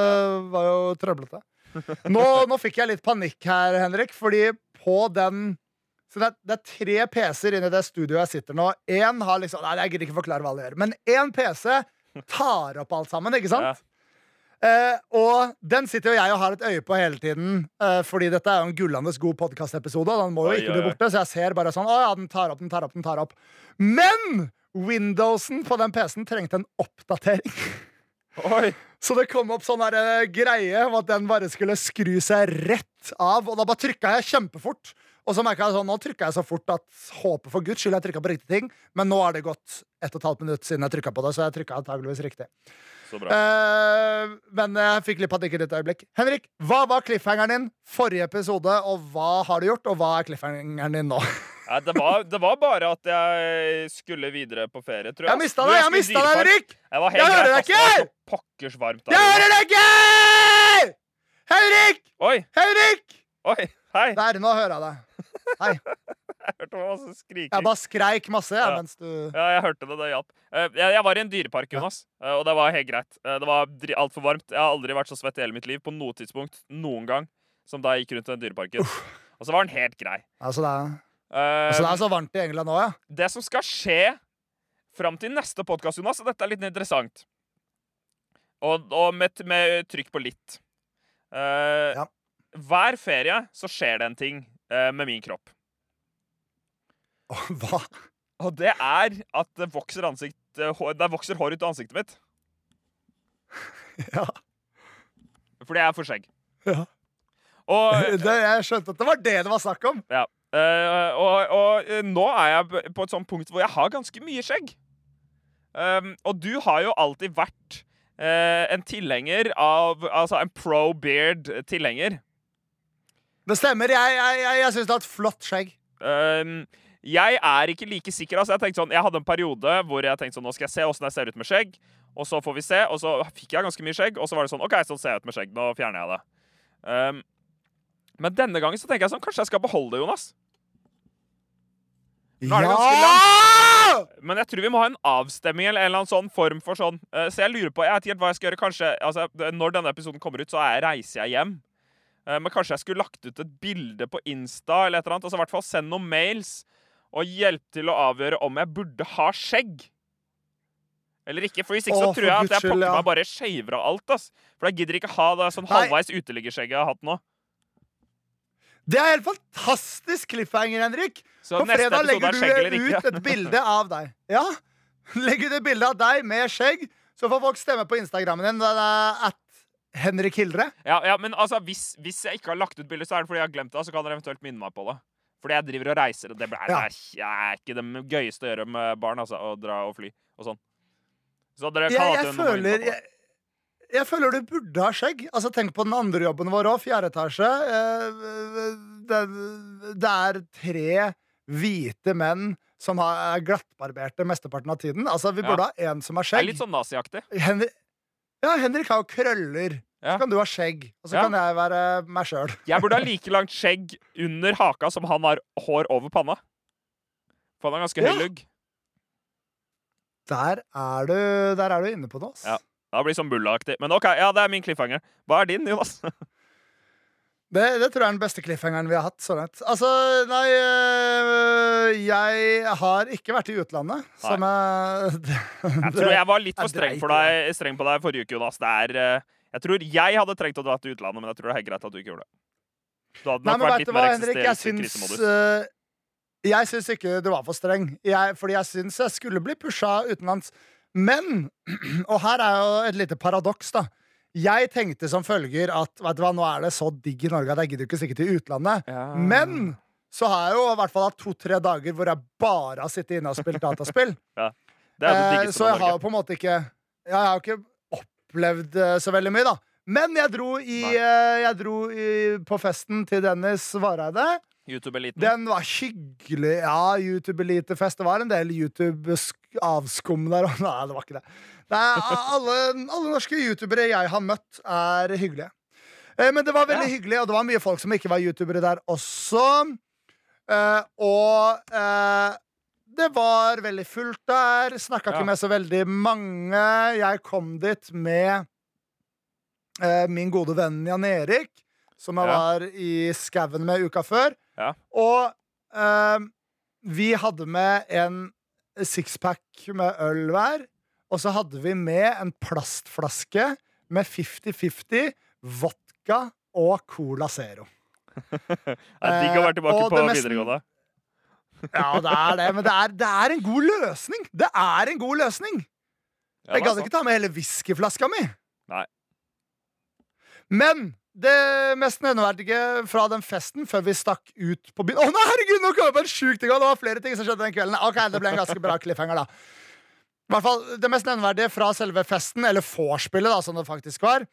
var jo trøblete. Nå, nå fikk jeg litt panikk her, Henrik, fordi på den så det, er, det er tre PC-er inne i det studioet jeg sitter nå. Én har liksom Nei, jeg gidder ikke forklare hva alle gjør. Men én PC tar opp alt sammen, ikke sant? Eh, og den sitter jo jeg og har et øye på hele tiden, eh, fordi dette er jo en gullende god podkastepisode. Den må jo ikke bli borte, så jeg ser bare sånn Å ja, den tar opp, den tar opp, den tar opp. Men Windowsen på den PC-en trengte en oppdatering. Oi! Så det kom opp sånn eh, greie om at den bare skulle skru seg rett av. Og da bare trykka jeg kjempefort. Og så merket jeg sånn, nå trykka jeg så fort at håpet for guds skyld jeg trykka på riktig ting. Men nå er det gått ett og et halvt minutt siden jeg trykka på det, så jeg trykka antageligvis riktig. Så bra. Eh, men jeg fikk litt panikk i et øyeblikk. Henrik, hva var cliffhangeren din forrige episode, og hva har du gjort, og hva er cliffhangeren din nå? Nei, det, var, det var bare at jeg skulle videre på ferie, tror jeg. Jeg mista deg, jeg mista deg. Henrik! Jeg hører deg var ikke! pokkers varmt der. Jeg hører deg ikke! Henrik! Oi, Henrik! oi, hei. Der, nå hører jeg deg. Hei. Jeg hørte masse skriking. Jeg bare skreik masse jeg, Ja. mens du Ja, jeg hørte det. Det hjalp. Eh, Jeg, var i en dyrepark, Jonas, eh, og det var helt greit. Eh, Det var altfor varmt. Jeg har aldri vært så svett i hele mitt liv på noe tidspunkt noen gang som da jeg gikk rundt i den dyreparken. Og så var den helt grei. Altså, det er, Eh, så det er så varmt i England nå, ja. det som skal skje fram til neste podkast, Jonas, og dette er litt interessant Og, og med, med trykk på litt. uh, Ja. Hver ferie så skjer det en ting uh, med min kropp. Hva? Og det er at det vokser, ansikt, det vokser hår ut av ansiktet mitt. Ja. Fordi jeg er for skjegg. Ja. Og, Det, jeg skjønte at det var det det var snakk om. ja, eh, og, og uh, nå er jeg på et sånt punkt hvor jeg har ganske mye skjegg. Um, og du har jo alltid vært uh, en tilhenger av Altså en pro beard-tilhenger. Det stemmer. Jeg, jeg, jeg, jeg syns du har et flott skjegg. Um, jeg er ikke like sikker. Altså, jeg, sånn, jeg hadde en periode hvor jeg tenkte sånn, nå skal jeg se åssen jeg ser ut med skjegg. Og så får vi se. Og så fikk jeg ganske mye skjegg, og så var det sånn OK, sånn ser jeg ut med skjegg. Nå fjerner jeg det. Um, men denne gangen så tenker jeg sånn, kanskje jeg skal beholde det, Jonas. Nå er det Ja! Men jeg tror vi må ha en avstemning eller en eller annen sånn form for sånn. Eh, så jeg lurer på, jeg vet ikke helt hva jeg skal gjøre. Kanskje, altså, Når denne episoden kommer ut, så er jeg, reiser jeg hjem. Eh, men kanskje jeg skulle lagt ut et bilde på Insta eller et eller annet. Altså i hvert fall send noen mails og hjelp til å avgjøre om jeg burde ha skjegg. Eller ikke. For hvis ikke så tror jeg at jeg pokker meg bare shaver av alt. ass. For jeg gidder ikke ha det sånn halvveis uteliggerskjegget jeg har hatt nå. Det er helt fantastisk cliffhanger, Henrik. Så På fredag legger er du ut ikke. et bilde av deg. Ja, Legger du et bilde av deg med skjegg, så får folk stemme på Instagrammen din. At Henrik Hildre. Ja, ja, men altså, hvis, hvis jeg ikke har lagt ut bilde, så er det fordi jeg har glemt det. Så kan dere eventuelt minne meg på det. Fordi jeg driver og reiser, og det er, Ja. det er ikke det gøyeste å gjøre med barn. altså, Å dra og fly og sånn. Så dere kan ja, jeg, jeg føler, det. jeg, jeg føler du burde ha skjegg. Altså, Tenk på den andre jobben vår òg. Fjerde etasje. Eh, Det, det er tre hvite menn som er glattbarberte mesteparten av tiden. Altså, Vi Ja. burde ha en som har Det er litt sånn naziaktig. Henrik, ja, Henrik har jo krøller. Ja. Så kan du ha skjegg, og så Ja. kan jeg være meg sjøl. Jeg burde ha like langt skjegg under haka som han har hår over panna. For han har ganske høy Ja. lugg. Der, er du- der er du inne på det, ass. Ja. Det blir sånn bullaaktig. Men OK, ja, det er min cliffhanger. Hva er din, Jonas? Det, det tror jeg er den beste cliffhangeren vi har hatt. sånn at. Altså, nei øh, Jeg har ikke vært i utlandet, som jeg Jeg tror jeg var litt for streng, for deg, streng på deg forrige uke, Jonas. Det er, eh, jeg tror jeg hadde trengt å dra til utlandet, men jeg tror det er greit at du ikke gjorde det. Du hadde Nei, nok men vært litt hva, mer Henrik? Jeg syns øh, Jeg syns ikke du var for streng. Jeg, fordi jeg syns jeg skulle bli pusha utenlands. Men, og her er jo et lite paradoks, da. Jeg tenkte som følger at vet du hva, nå er det så digg i Norge at jeg gidder ikke stikke til utlandet. Ja. Men så har jeg jo i hvert fall hatt to-tre dager hvor jeg bare har sittet inne og spilt dataspill. Det det Eh, så jeg har jo på en måte ikke Jeg har jo ikke opplevd eh, så veldig mye, da. Men jeg dro, i, eh, jeg dro i, på festen til Dennis Vareide. YouTube-eliten. Den var hyggelig. Ja, YouTube-elitefest. Det var en del YouTube-avskum der. Nei, det var ikke det. er, alle, alle norske youtubere jeg har møtt, er hyggelige. Eh, Men det var veldig Ja. hyggelig, og det var mye folk som ikke var youtubere der også. Eh, og eh, det var veldig fullt der. Snakka Ja. ikke med så veldig mange. Jeg kom dit med min gode venn Jan Erik, som jeg Ja. var i skauen med uka før. Ja. Og eh, vi hadde med en sixpack med øl hver. Og så hadde vi med en plastflaske med 50-50 vodka og Cola Zero. Det er digg å være tilbake og på mest- videregående. Ja, det er det, men det er, det er en god løsning. Det er en god løsning. Jeg gadd ikke ta med hele whiskyflaska mi. Nei. Men det mest nevneverdige fra den festen før vi stakk ut på byen Å nei, herregud, nå kom jeg på en sjuk ting! og Det var flere ting som skjedde den kvelden. Ok, Det ble en ganske bra cliffhanger, da. I hvert fall, Det mest nevneverdige fra selve festen, eller vorspielet, da, som det faktisk var,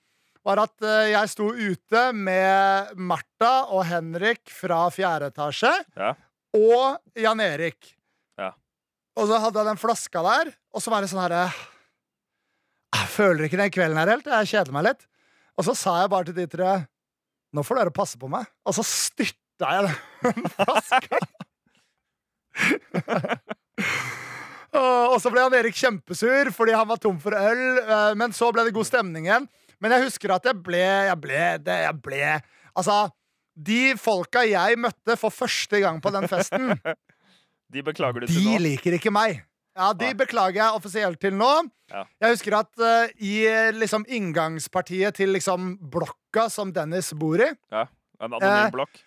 var at eh, jeg sto ute med Martha og Henrik fra fjerde etasje. Ja. og Jan Erik. Ja. Og så hadde jeg den flaska der, og så var det sånn herre Jeg føler ikke den kvelden her helt. Jeg kjeder meg litt. Og så sa jeg bare til de tre Nå får dere passe på meg. Og så styrta jeg den flaska. Og så ble han Erik kjempesur fordi han var tom for øl. eh, Men så ble det god stemning igjen. Men jeg husker at jeg ble Jeg ble, det, jeg ble Altså, de folka jeg møtte for første gang på den festen, De beklager du til de nå. liker ikke meg. Ja, De beklager jeg offisielt til nå. Ja. Jeg husker at uh, i eh, liksom inngangspartiet til liksom blokka som Dennis bor i En anonym Eh, blokk.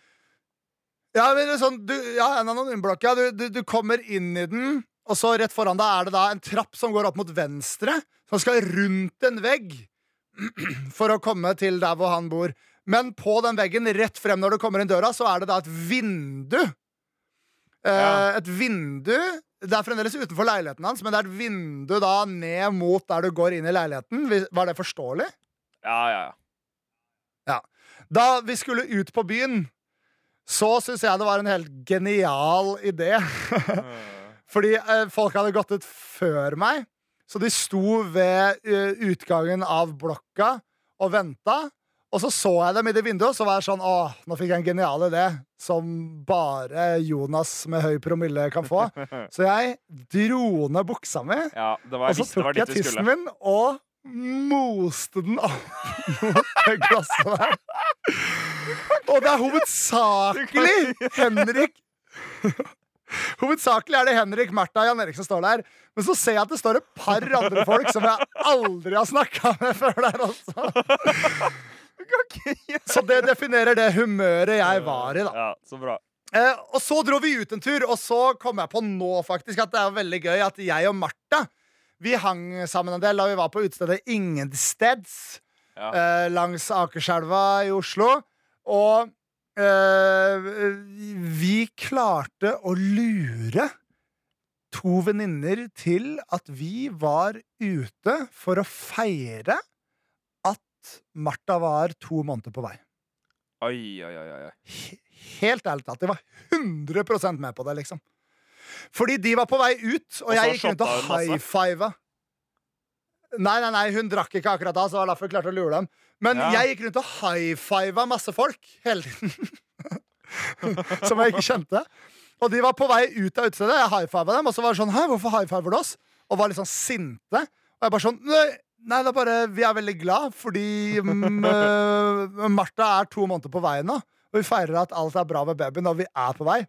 Ja, sånn, du, ja en anonymblokk. Ja, du, du, du kommer inn i den, og så rett foran deg er det da en trapp som går opp mot venstre, som skal rundt en vegg for å komme til der hvor han bor. Men på den veggen, rett frem når du kommer inn døra, så er det da et vindu. Eh, Ja. Et vindu Det er fremdeles utenfor leiligheten hans, men det er et vindu da ned mot der du går inn i leiligheten. Var det forståelig? Ja, ja, ja. Da vi skulle ut på byen, så syns jeg det var en helt genial idé. Fordi eh, folk hadde gått ut før meg, så de sto ved uh, utgangen av blokka og venta. Og så så jeg dem i det vinduet, og så var jeg sånn Åh, nå fikk jeg en genial idé som bare Jonas med høy promille kan få. Så jeg dro ned buksa mi, ja det var, og så visst, visste det var tok jeg tissen min og moste den opp mot glasset der. Og det er hovedsakelig Henrik Hovedsakelig er det Henrik, Märtha og Jan Erik som står der. Men så ser jeg at det står et par andre folk som jeg aldri har snakka med før der også. Så det definerer det humøret jeg var i, da. Ja, så bra. Eh, og så dro vi ut en tur, og så kom jeg på nå faktisk at det er veldig gøy at jeg og Martha vi hang sammen en del da vi var på utestedet Ingensteds Ja. eh, langs Akerselva i Oslo. Og eh, vi klarte å lure to venninner til at vi var ute for å feire at Martha var to måneder på vei. Oi, oi, oi. oi. Helt ærlig talt, de var 100% med på det, liksom. Fordi de var på vei ut, og, Og jeg gikk rundt og high-fiva. Nei, nei, nei, hun drakk ikke akkurat da, så det var derfor jeg klarte å lure dem. Men Ja. jeg gikk rundt og high-fiva masse folk hele tiden. Som jeg ikke kjente. Og de var på vei ut av utestedet. Jeg high-fiva dem, og så var det sånn Hæ, hvorfor high-fiver du oss? Og var litt sånn sinte. Og jeg bare sånn Nei, det er bare Vi er veldig glad fordi mm, øh, Martha er to måneder på vei nå. Og vi feirer at alt er bra med babyen, og vi er på vei.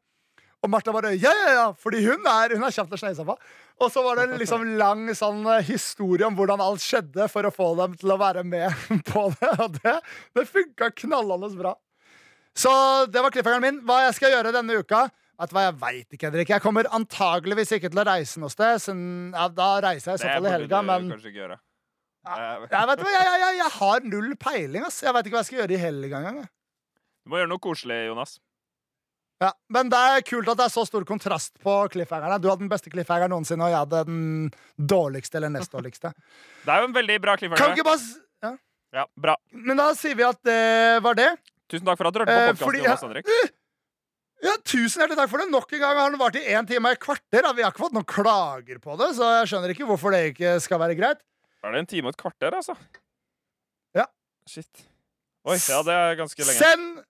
Og Martha bare ja, ja, ja, fordi hun er, hun er kjapt seg på. Og så var det en liksom lang sånn eh, historie om hvordan alt skjedde for å få dem til å være med på det. Og det, det funka knallende bra. Så det var cliffhangeren min. Hva jeg skal gjøre denne uka? Vet du hva, Jeg veit ikke, Henrik. Jeg kommer antageligvis ikke til å reise noe sted. siden- ja, da reiser jeg i så fall i helga, men jeg, jeg, jeg, jeg, jeg har null peiling. ass Jeg veit ikke hva jeg skal gjøre i helga engang. Du må gjøre noe koselig, Jonas. Ja, men det er kult at det er så stor kontrast på cliffhangerne. Du hadde den beste cliffhangeren noensinne, og jeg hadde den dårligste eller nest dårligste. Det er jo en veldig bra Kan cliffhanger. ikke bare ja. Ja, bra. Men da sier vi at det var det. Tusen takk for at du hørte på Eh, podkasten, Jonas Henrik. Ja, Tusen hjertelig takk for det. Nok en gang har den vart i én time og et kvarter. Vi har ikke fått noen klager på det, så jeg skjønner ikke hvorfor det ikke skal være greit. Er det en time og et kvarter, altså? Ja. Shit. Oi, ja, det er ganske lenge. Send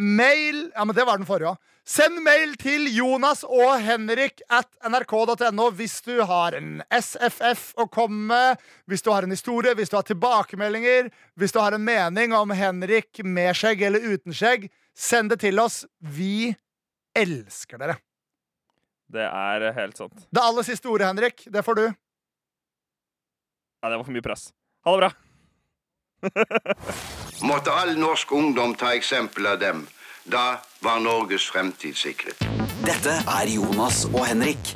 mail Ja, men det var den forrige òg. Send mail til Jonas og Henrik at nrk.no hvis du har en SFF å komme med, hvis du har en historie, hvis du har tilbakemeldinger, hvis du har en mening om Henrik med skjegg eller uten skjegg. Send det til oss. Vi elsker dere. Det er helt sant. Det aller siste ordet, Henrik, det får du. Nei, det var for mye press. Ha det bra. Måtte all norsk ungdom ta eksempel av dem. Da var Norges fremtid sikret. Dette er Jonas og Henrik.